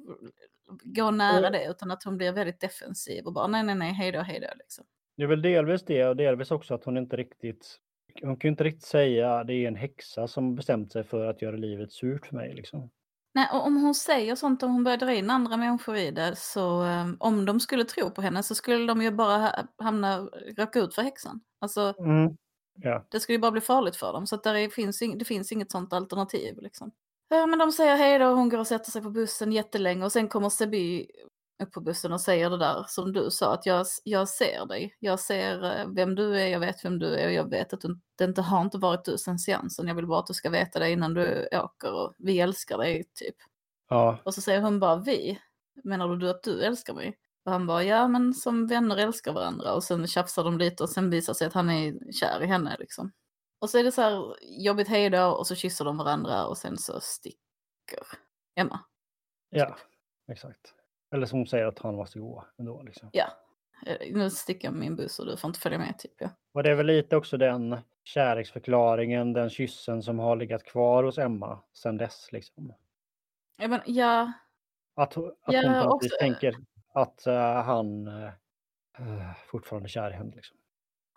gå nära Och- det utan att hon blir väldigt defensiv och bara nej nej nej hejdå hejdå liksom. Det är väl delvis det och delvis också att hon inte riktigt... Hon kan ju inte riktigt säga det är en häxa som bestämt sig för att göra livet surt för mig. Liksom. Nej, och om hon säger sånt, om hon börjar dra in andra människor i det, så eh, om de skulle tro på henne så skulle de ju bara ha- hamna, råka ut för häxan. Alltså, Mm. Ja. det skulle ju bara bli farligt för dem. Så att där är, finns, det finns inget sånt alternativ. Liksom. Ja, men de säger hej då, hon går och sätter sig på bussen jättelänge och sen kommer Sebi upp på bussen och säger det där som du sa, att jag, jag ser dig. Jag ser eh, vem du är, jag vet vem du är och jag vet att du, det inte har inte varit du sen seansen. Jag vill bara att du ska veta det innan du åker och vi älskar dig, typ. ja. Och så säger hon bara vi. Menar du att du älskar mig? Och han bara ja men som vänner älskar varandra. Och sen tjafsar de lite och sen visar sig att han är kär i henne liksom. Och så är det så här jobbigt hejdå och så kysser de varandra och sen så sticker Emma. Ja, exakt. Eller som säger att han måste gå ändå. Liksom. Ja, eh, nu sticker jag min buss och du får inte följa med typ ja. Och det är väl lite också den kärleksförklaringen, den kyssen som har legat kvar hos Emma sedan dess. Liksom. Ja, men, ja, Att, att Ja, hon också- vis tänker att eh, han uh, fortfarande är kär i henne. Liksom.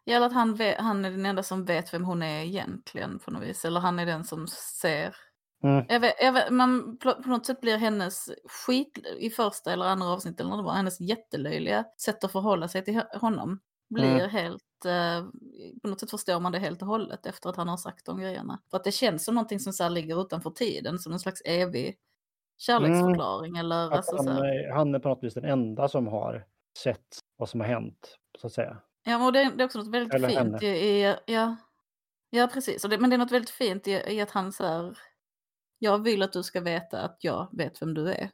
ja eller att han, vet, han är den enda som vet vem hon är egentligen på något vis. Eller han är den som ser Mm. Jag vet, jag vet, man, på något sätt blir hennes skit i första eller andra avsnittet, eller det var, hennes jättelöjliga sätt att förhålla sig till honom blir Mm. helt, eh, på något sätt förstår man det helt och hållet efter att han har sagt de grejerna. För att det känns som någonting som så ligger utanför tiden, som en slags evig kärleksförklaring eller Att alltså, så han, han är på något vis den enda som har sett vad som har hänt, så att säga. Ja, men det, det är också något väldigt Eller fint i, i ja, ja precis, och det, men det är något väldigt fint i, i att han så här, jag vill att du ska veta att jag vet vem du är.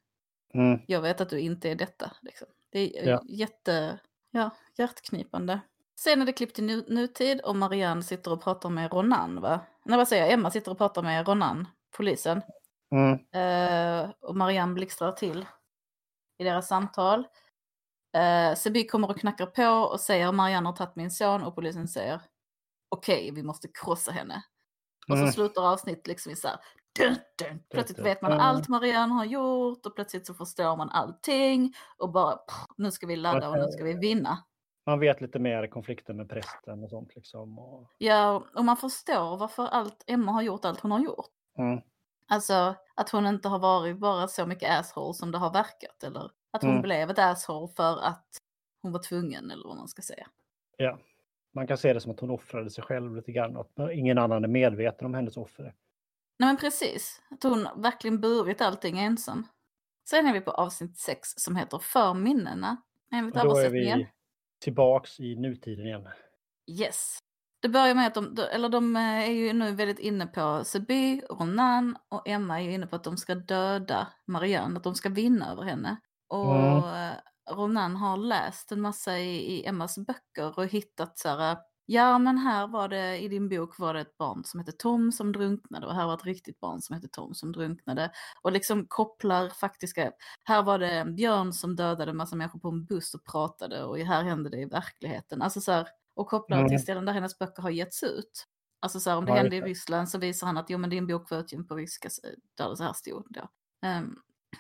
Mm. jag vet att du inte är detta. Liksom. Det är Ja. jätte, ja, hjärtknipande. Sen är det klippt nu, nutid och Marianne sitter och pratar med Ronan, va? Nej, vad säger jag? Emma sitter och pratar med Ronan, polisen. Mm. Eh, och Marianne blixtrar till i deras samtal. Eh, Sebi kommer och knackar på och säger Marianne har tagit min son och polisen säger okej, vi måste krossa henne. Och så Mm. slutar avsnitt liksom i så här. Plötsligt vet man dun. allt Marianne har gjort och plötsligt så förstår man allting och bara nu ska vi ladda och nu ska vi vinna. Man vet lite mer konflikten med prästen och sånt. Liksom. Och, Ja, och man förstår varför allt Emma har gjort allt hon har gjort. mm. Alltså att hon inte har varit bara så mycket asshole som det har verkat eller att hon Mm. blev ett asshole för att hon var tvungen eller vad man ska säga. Ja, man kan se det som att hon offrade sig själv lite grann. Att ingen annan är medveten om hennes offer. Nej men precis, att hon verkligen burit allting ensam. Sen är vi på avsnitt 6 som heter För minnena. Enligt Och då är vi tillbaks i nutiden igen. Yes. Det börjar med att de, eller de eh, är ju nu väldigt inne på Seby, Ronan och Emma är ju inne på att de ska döda Marianne, att de ska vinna över henne. Och Mm. eh, Ronan har läst en massa i, i Emmas böcker och hittat så här, ja men här var det, i din bok var det ett barn som hette Tom som drunknade och här var ett riktigt barn som hette Tom som drunknade. Och liksom kopplar faktiska, här var det en björn som dödade en massa människor på en buss och pratade och här hände det i verkligheten. Alltså så här, och kopplar Mm. till ställen där hennes böcker har getts ut. Alltså så här, om det Ja, hände i. Ryssland så visar han att jo men din bok var utgiven på ryska där det så här stod då.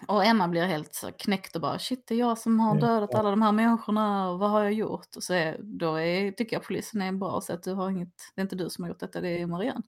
Och Emma blir helt så knäckt och bara shit det är jag som har Ja, dödat alla de här människorna och vad har jag gjort? Och så är, då är, tycker jag polisen är bra så att du har inget, det är inte du som har gjort detta, det är Marianne.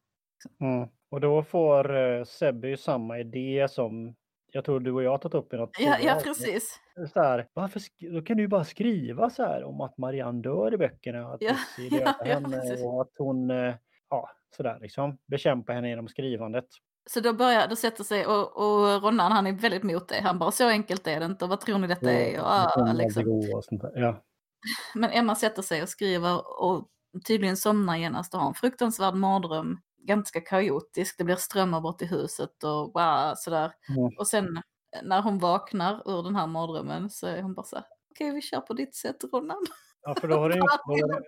Mm. Och då får uh, Sebbe ju samma idé som jag tror du och jag har tagit upp i något Ja, ja precis. Så här, varför då kan du ju bara skriva så här om att Marianne dör i böckerna, att Ja, ja, ja, henne precis. och att hon, eh, ja, sådär liksom, bekämpar henne genom skrivandet. Så då börjar, då sätter sig, och, och Ronan han är väldigt mot det. Han bara så enkelt är det inte och vad tror ni detta är? Och, ah, liksom. och. Ja. Men Emma sätter sig och skriver och tydligen somnar genast och har en fruktansvärd mardröm. Ganska kaotisk, det blir strömmar bort i huset och wow, sådär. Mm. Och sen när hon vaknar ur den här mardrömmen så är hon bara så här, okej vi kör på ditt sätt Ronan. ja, för då har, hon ju, hon-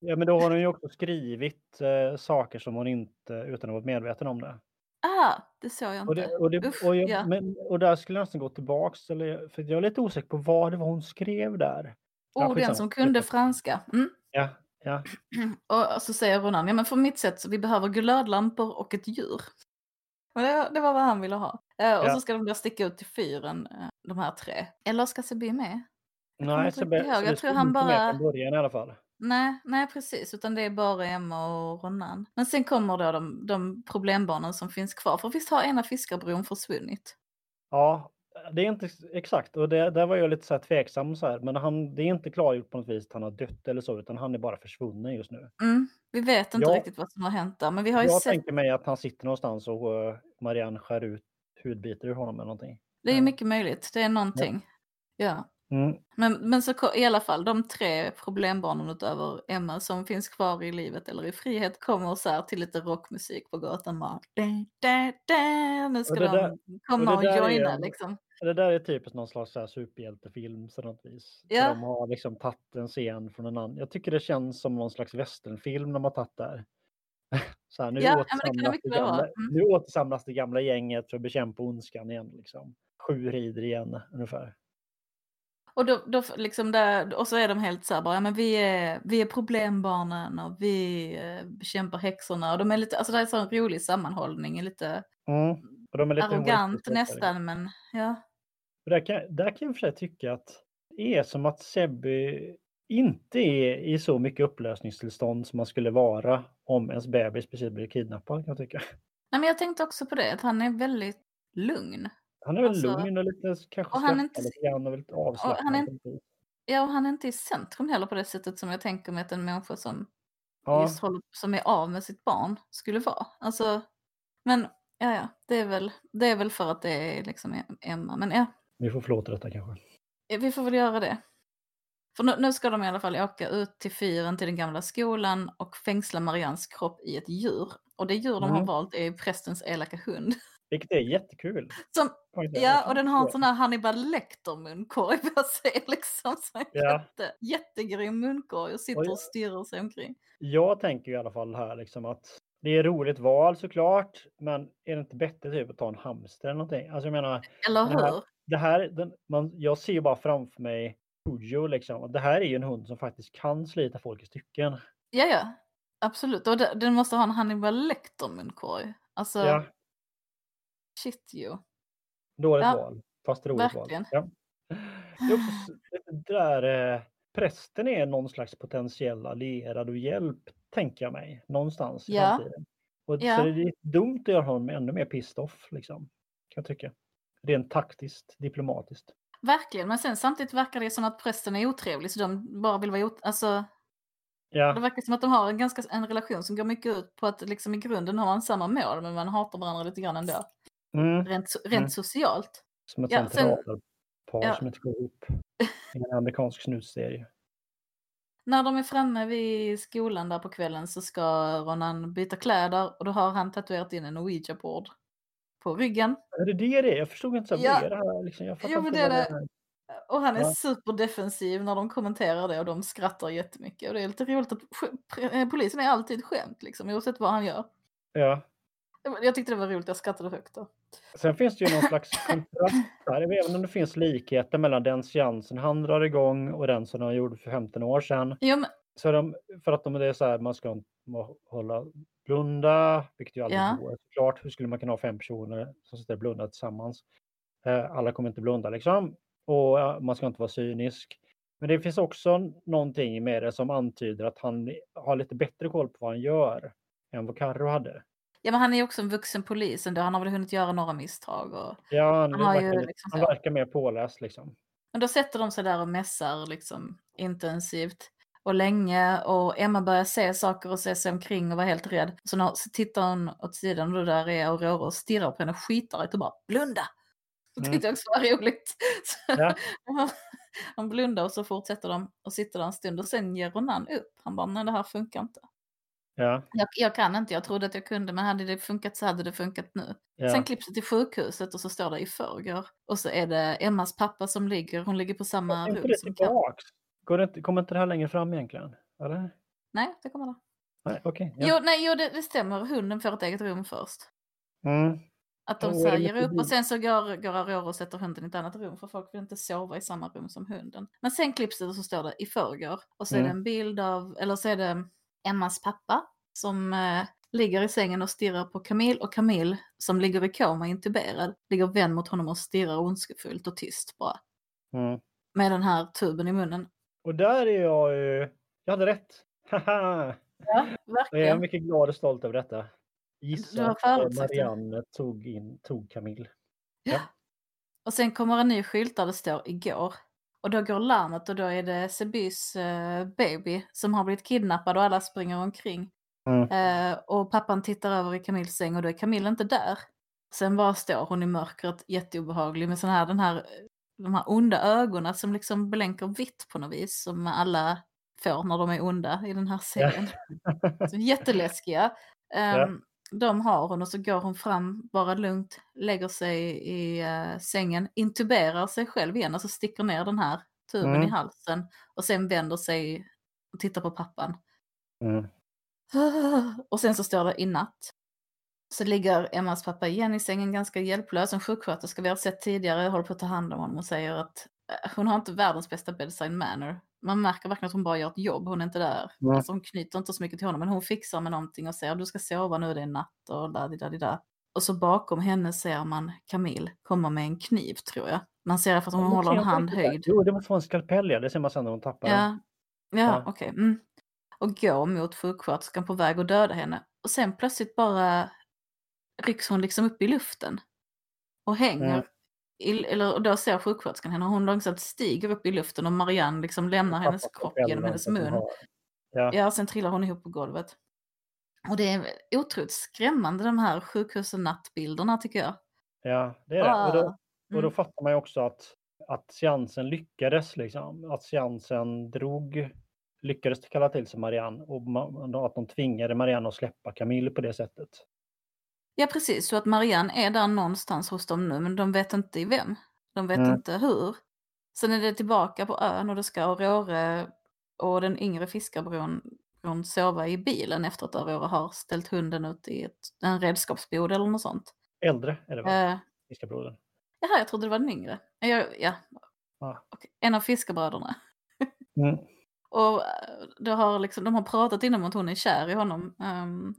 ja, men då har hon ju också skrivit eh, saker som hon inte, utan att vara medveten om det. Ah, det såg jag Och, inte. det, och, det, Usch, och, jag, ja. men, och där skulle jag nästan gå tillbaks, eller, för jag är lite osäker på vad det var hon skrev där. Oh, den som kunde franska. Mm. Ja, ja. Och så säger Ronan, ja men för mitt sätt så vi behöver glödlampor och ett djur. Och det, det var vad han ville ha. Eh, och Ja. så ska de då sticka ut till fyren, eh, de här tre. Eller ska Sebi med? Nej, så Jag det tror han inte med bara- från början i alla fall. Nej, nej precis, utan det är bara Emma och Ronan. Men sen kommer då de, de problembarnen som finns kvar. För visst har ena fiskarbron försvunnit? Ja, det är inte exakt. Och det, där var jag lite så här tveksam så här. Men han, det är inte klargjort på något vis att han har dött eller så, utan han är bara försvunnen just nu. Mm, vi vet inte Ja. riktigt vad som har hänt där, men vi har ju Jag sett, tänker mig att han sitter någonstans och uh, Marianne skär ut hudbitar ur honom eller någonting. det är Ja. mycket möjligt, det är någonting. Ja. Mm. Men, men så i alla fall, de tre problembarnen utöver Emma som finns kvar i livet eller i frihet kommer så här till lite rockmusik på gatan. Bara, da, da, da, nu ska Och det de där- komma och och, det där är joina en- liksom. Det där är typiskt någon slags så här superhjältefilm så något vis. Ja. De har liksom tagit en scen från en annan. Jag tycker det känns som någon slags westernfilm de har tagit där. Så här, nu, Ja, det det återsamlas det vara. gamla, Mm. nu återsamlas det gamla gänget för att bekämpa ondskan igen. Liksom. Sju rider igen ungefär. Och, då, då, liksom där, och så är de helt så här bara, ja men vi är, vi är problembarnen och vi eh, bekämpar häxorna. Och de är lite, alltså det är en sån rolig sammanhållning, lite Mm. Och de är lite arrogant också, nästan men ja. Och Där kan, där kan jag för sig tycka att det är som att Sebby inte är i så mycket upplösningstillstånd som man skulle vara om ens bebis precis blir kidnappad kan jag tycka. Nej men jag tänkte också på det, att han är väldigt lugn. Han är väl Alltså, lugn och lite kanske och han är inte- lite grann och lite avslappnad. han är-. Ja, och han är inte i centrum heller på det sättet som jag tänker mig att en människa som, Ja, just håller, som är av med sitt barn skulle vara. Alltså, men ja, ja, det är väl, det är väl för att det är liksom Emma. Men ja, vi får förlåta detta kanske. vi får väl göra det. För nu, nu ska de i alla fall åka ut till fyren till den gamla skolan och fängsla Marians kropp i ett djur. Och det djur de har Mm. valt är prästens elaka hund. Vilket är jättekul. Som, ja, och den har en sån här Hannibal Lecter-munkorg på sig liksom. Så Ja. jätte, jättegrym munkorg och sitter Oj. och stirrar sig omkring. Jag tänker i alla fall här liksom att det är roligt val såklart, men är det inte bättre typ att ta en hamster eller någonting? Alltså jag menar, Eller Den här- hur? det här, den, man, jag ser ju bara framför mig Pujo liksom. och Det här är ju en hund som faktiskt kan slita folk i stycken. Ja, ja. Absolut. Och den måste ha en Hannibal Lecter-munkorg. Alltså, Ja, shit ju. dåligt Ja, val. Fast roligt verkligen. val. Ja. Det är också det där, eh, prästen är någon slags potentiell allierad och hjälp, tänker jag mig, någonstans i Ja. framtiden. Och, Ja. Så det är dumt att göra honom ännu mer pissed off, liksom, kan jag tycka. Rent taktiskt, diplomatiskt. Verkligen, men sen samtidigt verkar det som att prästen är otrevlig så de bara vill vara ot- alltså, Ja. Det verkar som att de har en, ganska, en relation som går mycket ut på att liksom i grunden har man samma mål men man hatar varandra lite grann ändå. Mm. Rent, rent Mm. socialt. Som ett Ja, radarpar ja. som inte går ihop. I en amerikansk snusserie. När de är framme vid skolan där på kvällen så ska Ronan byta kläder och då har han tatuerat in en ouija-board på ryggen. Är det det det? Jag förstod inte så Ja. det här? Liksom, jag fattar Jo, inte det är det. Och han är Ja. superdefensiv när de kommenterar det och de skrattar jättemycket. Och det är lite roligt att eh, polisen är alltid skämt liksom oavsett vad han gör. Ja. Jag tyckte det var roligt, jag skrattade högt då. Sen finns det ju någon slags kontrast där, även om det finns likheter mellan den seansen han drar igång och den som han gjorde för 15 år sedan. Jo, men, Så de, för att de det är så här, man ska inte hålla blunda, vilket ju aldrig Ja. går såklart. Hur skulle man kunna ha fem personer som sitter och blundar tillsammans? Eh, alla kommer inte blunda liksom. Och man ska inte vara cynisk. Men det finns också någonting med det som antyder att han har lite bättre koll på vad han gör än vad Carro hade. Ja, men han är ju också en vuxen polis ändå. Han har väl hunnit göra några misstag. Och... Ja, han, har ju verkar, liksom han verkar mer påläst liksom. Men då sätter de sig där och mässar liksom intensivt och länge och Emma börjar se saker och se sig omkring och vara helt rädd. Så, när, så tittar hon åt sidan och där är Aurora och stirrar på henne skitargt och bara blunda. Det Mm. tyckte jag också var roligt. Ja. han blundar och så fortsätter de och sitter där en stund och sen ger Ronan upp. Han bara, nej det här funkar inte. Ja, Jag, jag kan inte, jag trodde att jag kunde men hade det funkat så hade det funkat nu. ja. Sen klipps det till sjukhuset och så står det i förrgår. Och så är det Emmas pappa som ligger, hon ligger på samma rum som. Går kommer inte det här längre fram egentligen? Eller? Nej, det kommer det. Nej, okej. ja. Jo, nej, jo det, det stämmer. Hunden får ett eget rum först. Mm. Att de säger mycket upp och sen så går, går Aurora och sätter hunden i ett annat rum för folk vill inte sova i samma rum som hunden. Men sen klipps det och så står det i förrgår. Och så är det Mm. en bild av, eller så är det Emmas pappa som eh, ligger i sängen och stirrar på Camille och Camille som ligger i koma intuberad ligger vänd mot honom och stirrar ondskefullt och tyst bara. Mm. Med den här tuben i munnen. Och där är jag ju... Jag hade rätt. Ja, Och jag är verkligen. mycket glad och stolt över detta. Gissa att det. Marianne tog, in, tog Camille. Ja. Och sen kommer en ny skylt där det står igår. Och då går larmet och då är det Sebys eh, baby som har blivit kidnappad och alla springer omkring. Mm. Eh, och pappan tittar över i Camilles säng och då är Camille inte där. Sen bara står hon i mörkret jätteobehaglig med sån här, den här, de här onda ögonen som liksom blänker vitt på något vis som alla får när de är onda i den här serien. Så jätteläskiga. Ehm, De har hon och så går hon fram bara lugnt, lägger sig i eh, sängen, intuberar sig själv igen, alltså sticker ner den här tuben Mm. i halsen och sen vänder sig och tittar på pappan. Mm. Och sen så står det i natt. Så ligger Emmas pappa igen i sängen ganska hjälplös. En sjuksköterska vi har sett tidigare håller på att ta hand om honom och säger att eh, hon har inte världens bästa bedside manner. Man märker verkligen att hon bara gör ett jobb, hon är inte där. Mm. Alltså hon knyter inte så mycket till honom men hon fixar med någonting och säger du ska sova nu, det är natt och där, där, där. Och så bakom henne ser man Camille komma med en kniv tror jag. Man ser för att hon Men håller en hand höjd. Jo, det måste vara en skalpell, ja. Det ser man sen när hon tappar den. Ja, ja, Ja. okej. Mm. Och går mot sjuksköterskan på väg att döda henne. Och sen plötsligt bara rycks hon liksom upp i luften. Och hänger. Eller och då ser sjuksköterskan henne och hon långsamt stiger upp i luften och Marianne liksom lämnar hennes kropp genom hennes mun. Ja. Ja, sen trillar hon ihop på golvet. Och det är otroligt skrämmande de här sjukhus och nattbilderna tycker jag. ja, det är det. Och då, Ah. och då Mm. fattar man ju också att, att seansen lyckades. Liksom. Att seansen drog, lyckades kalla till sig Marianne och ma- att de tvingade Marianne att släppa Camille på det sättet. Ja, precis. Så att Marianne är där någonstans hos dem nu, men de vet inte i vem. De vet Mm. inte hur. Sen är det tillbaka på ön och då ska Aurora och den yngre fiskarbron bron sova i bilen efter att Aurora har ställt hunden ut i ett, en redskapsbod eller något sånt. Äldre är det väl? Eh, Fiskarbrodern. jaha, jag trodde det var den yngre. Ja, ja. Ja. okej. En av fiskarbröderna. Mm. Och eh, det har liksom, de har pratat innan om att hon är kär i honom. ehm,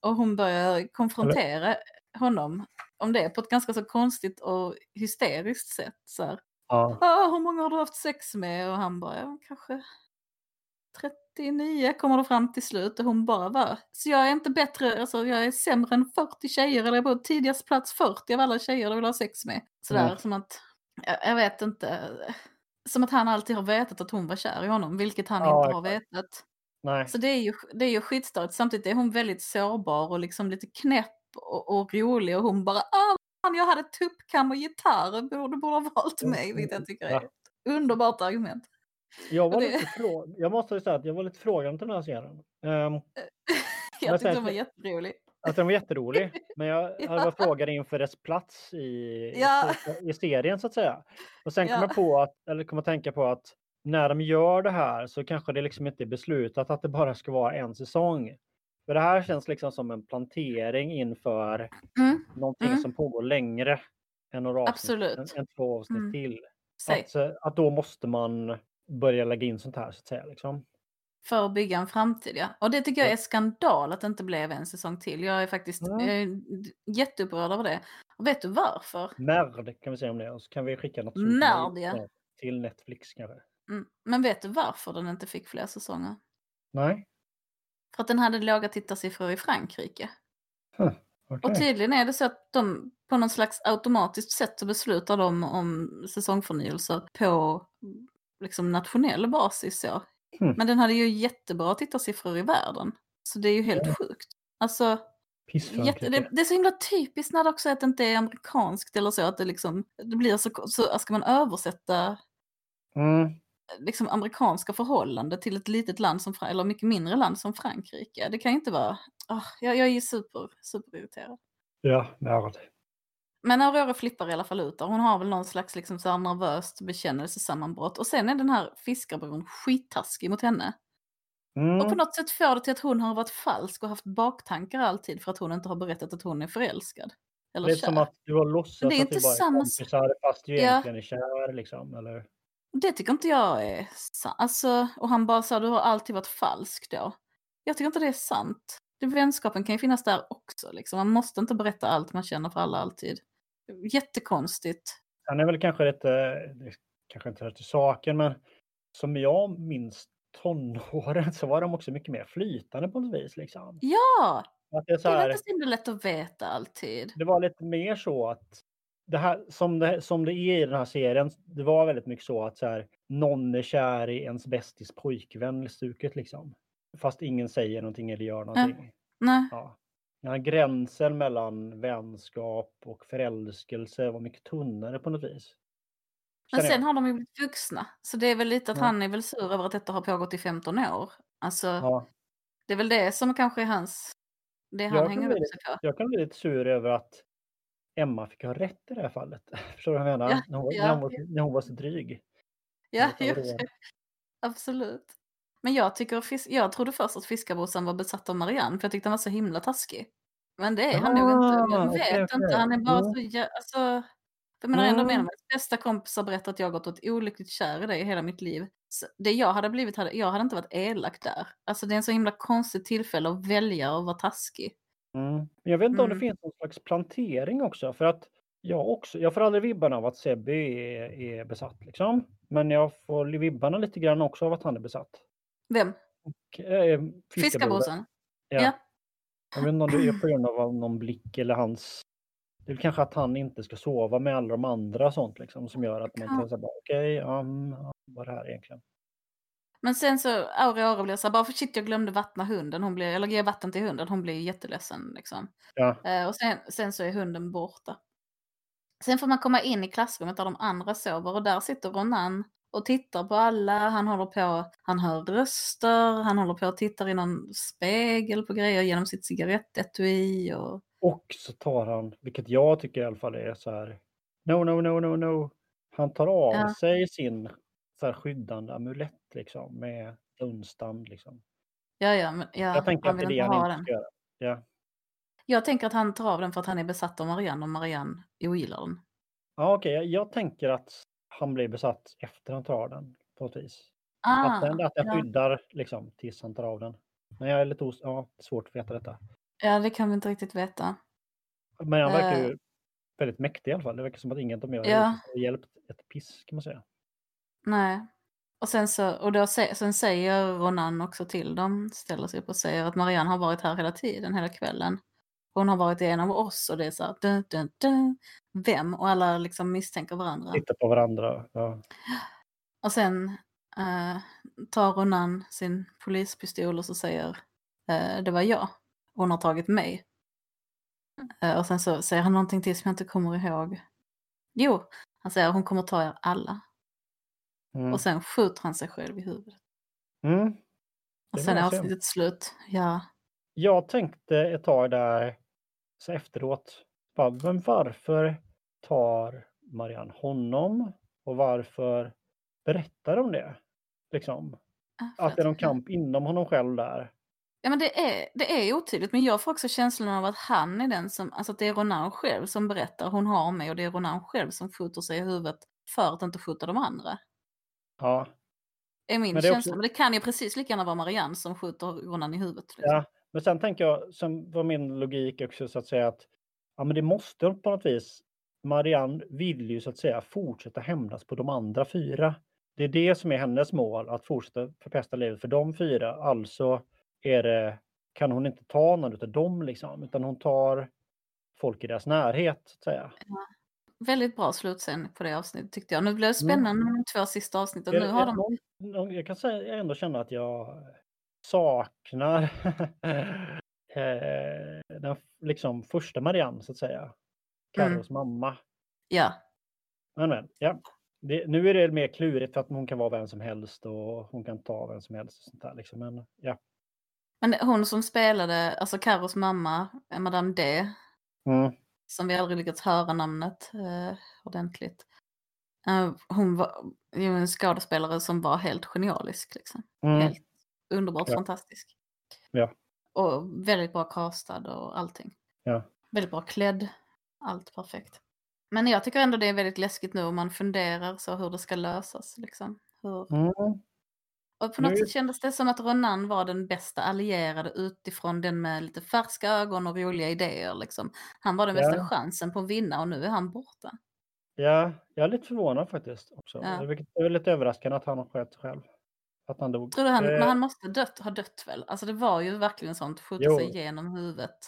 och hon börjar konfrontera honom om det på ett ganska så konstigt och hysteriskt sätt. Så här, Ja. ah, hur många har du haft sex med? Och han bara, ja, kanske 39 kommer det fram till slut. Och hon bara, va? Så jag är inte bättre, alltså jag är sämre än 40 tjejer. Eller jag på tidigast plats 40 av alla tjejer du vill ha sex med. Sådär Mm. som att, jag, jag vet inte. Som att han alltid har vetat att hon var kär i honom, vilket han Ja, inte har vetat. Nej. Så det är ju, det är ju skitstörigt. Samtidigt är hon väldigt sårbar och liksom lite knäpp och, och rolig och hon bara ah, fan, jag hade tuppkam och gitarr, borde borde ha valt mig, vilket jag tycker är Ja. ett underbart argument. Jag, var det- lite frå... jag måste säga att jag var lite frågande till den här serien. Um, Jag Men tyckte sen- den var jätterolig. att den var jätterolig, men jag Ja. hade frågande inför dess plats i, Ja. i, serien så att säga. Och sen kom Ja. jag på att, eller kom att tänka på att när de gör det här så kanske det liksom inte är beslutat att det bara ska vara en säsong. För det här känns liksom som en plantering inför Mm, någonting Mm. som pågår längre än några avsnitt, Absolut. än, än två avsnitt Mm. till. Att, eh, att då måste man börja lägga in sånt här så att säga. Liksom. För att bygga en framtid, ja. Och det tycker jag Ja. är skandal att det inte blev en säsong till. Jag är faktiskt Mm. är jätteupprörd över det. Och vet du varför? Märd kan vi säga om det och så kan vi skicka något ja. ja, till Netflix kanske. Mm. Men vet du varför den inte fick fler säsonger? Nej? För att den hade låga tittarsiffror i Frankrike. Okej. Och tydligen är det så att de på någon slags automatiskt sätt så beslutar de om säsongförnyelser på liksom nationell basis. Så. Hmm. Men den hade ju jättebra tittarsiffror i världen. Så det är ju helt Ja. sjukt. Alltså, jätte, det, det är så himla typiskt när det också är att det inte är amerikanskt eller så. Att det liksom, det blir så, så ska man översätta Mm. Liksom amerikanska förhållanden till ett litet land som, eller mycket mindre land som Frankrike. Det kan inte vara, ah, jag, jag är super, superirriterad. Ja, märd. Men Aurora flippar i alla fall ut där. Hon har väl någon slags liksom så här nervöst bekännelsesammanbrott. Och sen är den här fiskarbron skittaskig mot henne. Och på Mm. något sätt får det till att hon har varit falsk och haft baktankar alltid för att hon inte har berättat att hon är förälskad. Eller Det är kär. som att du har låtsats det är att du inte bara är samma kompisar fast du Ja. egentligen är kär liksom. Eller? Det tycker inte jag är sant. Alltså, och han bara sa du har alltid varit falsk då. Jag tycker inte det är sant. Det, vänskapen kan ju finnas där också. Liksom. Man måste inte berätta allt man känner för alla alltid. Jättekonstigt. Han är väl kanske lite, det kanske inte hör till saken, men som jag minns tonåren så var de också mycket mer flytande på något vis. Liksom. Ja, Att det, är så det är här, inte så lätt att veta alltid. det var lite mer så att det här, som, det, som det är i den här serien, det var väldigt mycket så att så här, någon är kär i ens bästis pojkvän stuket liksom. Fast ingen säger någonting eller gör någonting. Nej. Ja. Den här gränsen mellan vänskap och förälskelse var mycket tunnare på något vis. Men sen har de ju blivit vuxna. Så det är väl lite att Ja. han är väl sur över att detta har pågått i 15 år. Alltså, Ja. det är väl det som kanske är hans... Det han Jag hänger upp sig på. Jag kan bli lite sur över att Emma fick ha rätt i det här fallet. Förstår du vad jag menar? Ja, när, hon, ja, när, hon var, ja. när hon var så dryg. Ja, absolut. Men jag, tycker, jag trodde först att fiskarbrorsan var besatt av Marianne, för jag tyckte han var så himla taskig. Men det är han nog inte. Ah, Jag vet okej. inte, han är bara så... jä- Alltså, jag menar ändå Mm. med mina bästa kompisar berättat att jag har gått åt olyckligt kär i dig hela mitt liv. Så det jag hade blivit, hade, jag hade inte varit elak där. Alltså det är en så himla konstigt tillfälle att välja att vara taskig. Mm. Men jag vet inte om det Mm. finns någon slags plantering också. För att jag också, jag får aldrig vibbarna av att Sebbe är, är besatt liksom. Men jag får vibbarna lite grann också av att han är besatt. Vem? Och, eh. Fiskarbrorsan? Ja. Ja. Jag vet inte om det är på grund av någon blick eller hans... Det är kanske att han inte ska sova med alla de andra sånt liksom som gör att man Ja. tänker okej, um, vad är det här egentligen? Men sen så, Aurora blir så här, bara för shit jag glömde vattna hunden, hon blir, eller ge vatten till hunden, hon blir jätteledsen liksom. Ja, Eh, och sen, sen så är hunden borta. Sen får man komma in i klassrummet där de andra sover och där sitter Ronan och tittar på alla. Han håller på, han hör röster, han håller på och tittar i någon spegel på grejer genom sitt cigarettetui och och så tar han, vilket jag tycker i alla fall är så här, no, no, no, no, no. Han tar av Ja. sig sin så här skyddande amulett liksom med dunstand liksom. ja, ja, men, ja jag tänker att det är det han inte ska göra. Ja. Jag tänker att han tar av den för att han är besatt av Marianne och Marianne ogillar den. Ja, okej, jag, jag tänker att han blir besatt efter han tar av den på ett vis. Ah, att den, att den ja. skyddar liksom tills han tar av den. Men jag är lite os- ja, svårt att veta detta. ja, det kan vi inte riktigt veta. Men han verkar Eh. ju väldigt mäktig i alla fall. Det verkar som att inget de gör Ja. har hjälpt ett piss kan man säga. Nej. Och sen så, och då, sen säger Ronan också till dem, ställer sig upp och säger att Marianne har varit här hela tiden, hela kvällen. Hon har varit en av oss och det är så här, dun, dun, dun. vem? Och alla liksom misstänker varandra. Titta på varandra. Ja. Och sen eh, tar Ronan sin polispistol och så säger eh, det var jag. Hon har tagit mig. Eh, och sen så säger han någonting till som jag inte kommer ihåg. Jo, han säger hon kommer ta er alla. Mm. Och sen skjuter han sig själv i huvudet. Mm. Och sen är avsnittet slut. Ja. Jag tänkte ett tag där så efteråt, bara, men varför tar Marianne honom och varför berättar de det? Liksom, för att det är någon kamp inom honom själv där. Ja men det är, det är otydligt men jag får också känslan av att han är den som, alltså att det är Ronan själv som berättar hon har mig och det är Ronan själv som skjuter sig i huvudet för att inte skjuta de andra. Ja, Är min Men det är känsla. också- Men det kan ju precis lika gärna vara Marianne som skjuter Ronan i huvudet. Liksom. ja. Men sen tänker jag, som var min logik också så att säga att ja, men det måste på något vis. Marianne vill ju så att säga fortsätta hämnas på de andra fyra. Det är det som är hennes mål, att fortsätta förpesta livet för de fyra. Alltså är det, kan hon inte ta någon av dem liksom, utan hon tar folk i deras närhet. Så att säga. Väldigt bra slutscen på det avsnittet tyckte jag. Nu blev det spännande med de två sista avsnitten. Nu Jag, har jag, de... jag kan säga, ändå känna att jag saknar eh, den liksom första Marianne så att säga. Carros mamma. Ja, Men, men ja. Det, nu är det mer klurigt för att hon kan vara vem som helst och hon kan ta vem som helst. Och sånt där, liksom. Men ja. men hon som spelade, alltså Carros mamma, Madame D, Mm. Som vi aldrig lyckats höra namnet eh, ordentligt. Eh, hon var ju en skådespelare som var helt genialisk. Liksom. Mm. Helt underbart Ja. fantastisk. Ja. Och väldigt bra castad och allting. Ja. Väldigt bra klädd. Allt perfekt. Men jag tycker ändå det är väldigt läskigt nu om man funderar så hur det ska lösas. Liksom. Hur... Mm. Och på något Nu- sätt kändes det som att Ronan var den bästa allierade utifrån den med lite färska ögon och roliga idéer. Liksom. Han var den Ja. bästa chansen på att vinna och nu är han borta. ja, jag är lite förvånad faktiskt. Också. Ja. Vilket är lite överraskande att han sköt själv. Att han dog. Tror du han, Eh, men han måste dött, ha dött väl? Alltså det var ju verkligen sånt, skjuta Jo. sig igenom huvudet.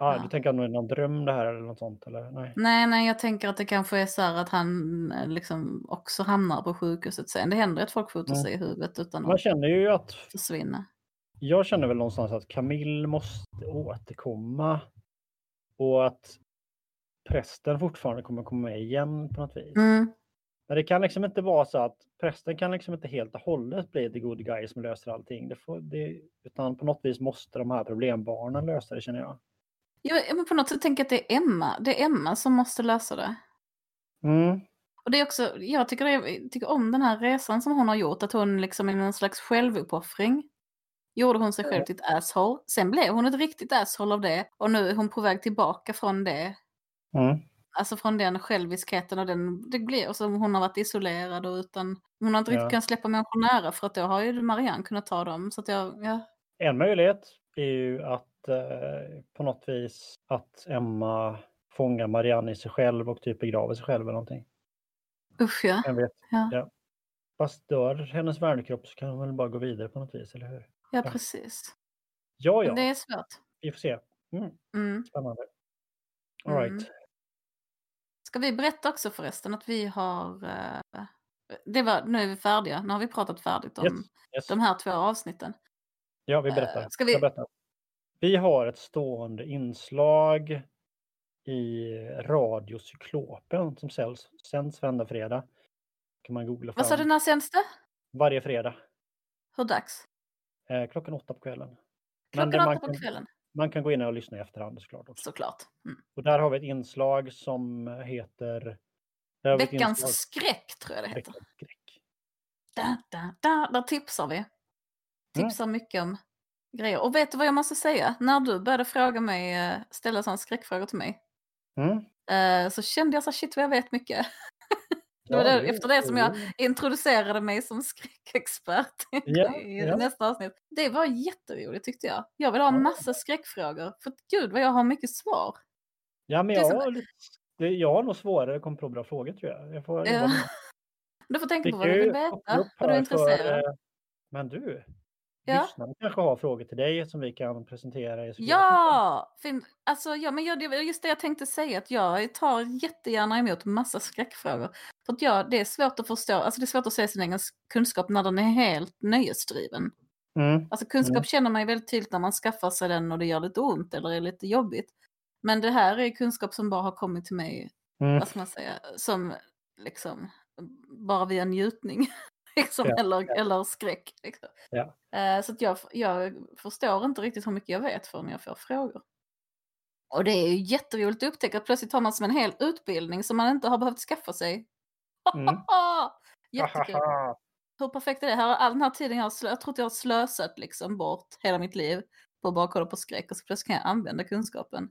Ah, ja. Du tänker att det är någon dröm det här eller något sånt? Eller? Nej. Nej, nej, jag tänker att det kanske är så här att han eh, liksom också hamnar på sjukhuset sen. Det händer att folk skjuter Mm. sig i huvudet utan Man att känner ju att försvinna. jag känner väl någonstans att Camille måste återkomma och att prästen fortfarande kommer komma med igen på något vis. Mm. Men det kan liksom inte vara så att prästen kan liksom inte helt och hållet bli the good guy som löser allting. Det får, det, utan på något vis måste de här problembarnen lösa det känner jag. Ja, men på något sätt tänker jag att det är Emma. Det är Emma som måste lösa det. Mm. Och det är också, jag tycker, jag tycker om den här resan som hon har gjort, att hon liksom i någon slags självuppoffring gjorde hon sig själv till ett asshole. Sen blev hon ett riktigt asshole av det och nu är hon på väg tillbaka från det. Mm. Alltså från den själviskheten och den, det blir, och så hon har varit isolerad och utan, hon har inte riktigt Ja. kunnat släppa människor nära för att då har ju Marianne kunnat ta dem. Så att jag, ja, En möjlighet är ju att på något vis att Emma fångar Marianne i sig själv och typ begraver sig själv eller någonting. usch ja. Jag vet. Ja. Fast dör hennes värnekropp så kan hon väl bara gå vidare på något vis, eller hur? Ja, Ja. precis. Ja, ja, Det är svårt. vi får se. Mm. Mm. Spännande. All Mm. right. Ska vi berätta också förresten att vi har... eh, det var, nu är vi färdiga. Nu har vi pratat färdigt om Yes. Yes. de här två avsnitten. Ja, vi Eh, berättar. ska vi- berättar. Vi har ett stående inslag i Radiocyklopen som säljs, sänds varenda fredag. kan man googla Vad sa du när sänds det? Varje fredag. Hur dags? Eh, klockan åtta på kvällen. Klockan åtta på kvällen. Man kan gå in och lyssna i efterhand såklart. Också. Såklart. Mm. Och där har vi ett inslag som heter... Veckans skräck tror jag det heter. Veckans skräck. Da, da, da, där tipsar vi. Mm. Tipsar mycket om grejer. Och vet du vad jag måste säga? När du började fråga mig, eh, ställa sådana skräckfrågor till mig, Mm. eh, så kände jag så shit vad jag vet mycket. Det var det- efter det som jag-. Introducerade mig som skräckexpert Ja, i ja. nästa avsnitt. Det var jätteroligt tyckte jag. Jag vill ha Ja. massa skräckfrågor. För gud vad jag har mycket svar. Ja, men jag som- har, det, jag har nog svårare att komma på bra frågor tror jag. jag får, Ja. Du får tänka på vad du vill veta, vad du är intresserad. eh, Men du, Ja. lyssnarna kanske har frågor till dig som vi kan presentera i. Ja! Fin- alltså, ja, men jag, just det jag tänkte säga, att jag tar jättegärna emot massa skräckfrågor. För att ja, det är svårt att förstå, alltså det är svårt att se sin egen kunskap när den är helt nöjesdriven. Mm. Alltså kunskap Mm. känner man ju väldigt tydligt när man skaffar sig den och det gör lite ont eller är lite jobbigt. Men det här är kunskap som bara har kommit till mig, Mm. vad ska man säga, som liksom bara via njutning. Liksom, Ja, eller, eller skräck. Liksom. Ja. Eh, så jag, jag förstår inte riktigt hur mycket jag vet förrän jag får frågor. Och det är ju jätteroligt att upptäcka att plötsligt har man som en hel utbildning som man inte har behövt skaffa sig. Mm. Jättekul. Hur perfekt är det? Här, all den här tiden jag har, jag tror att jag har slösat liksom bort hela mitt liv på att bara kolla på skräck och så plötsligt kan jag använda kunskapen.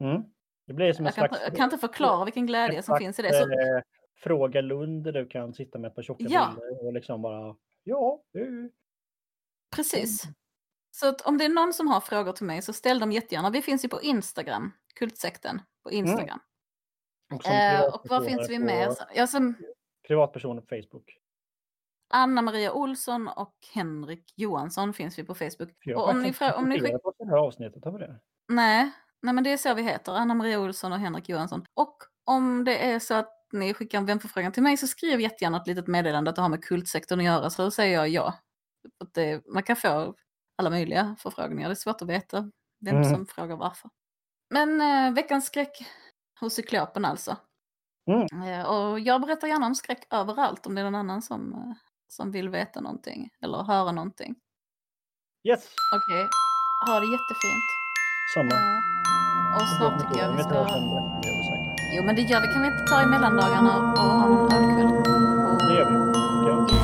Mm. Det blir som en Jag kan, slags... inte- jag kan inte förklara vilken glädje som slags, finns i det. Så, eh, Fråga Lund där du kan sitta med ett par tjocka Ja. bilder och liksom bara ja. eh. precis. Så att om det är någon som har frågor till mig så ställ dem jättegärna. Vi finns ju på Instagram, Kultsekten på Instagram. Och, som Eh, och var finns vi på- mer? Ja, som Privatpersoner på Facebook. Anna Maria Olsson och Henrik Johansson finns vi på Facebook. Jag Och om ni, frå- om ni skick- diskuterat oss i det här avsnittet, har vi det? Nej, nej men det är så vi heter. Anna Maria Olsson och Henrik Johansson. Och om det är så att ni skickar en vänförfrågan till mig så skriv jättegärna ett litet meddelande att det har med kultsektorn att göra så säger jag ja. Det, man kan få alla möjliga förfrågningar. Det är svårt att veta vem Mm. som frågar varför. Men eh, veckans skräck hos cyklopen alltså. Mm. Eh, och jag berättar gärna om skräck överallt om det är någon annan som, eh, som vill veta någonting eller höra någonting. Yes! Okej, ha det jättefint. Samma. Eh, och snart tycker jag vi ska... Jo, men det gör vi. Kan vi inte ta i mellandagarna och ha en ölkväll? Det gör vi.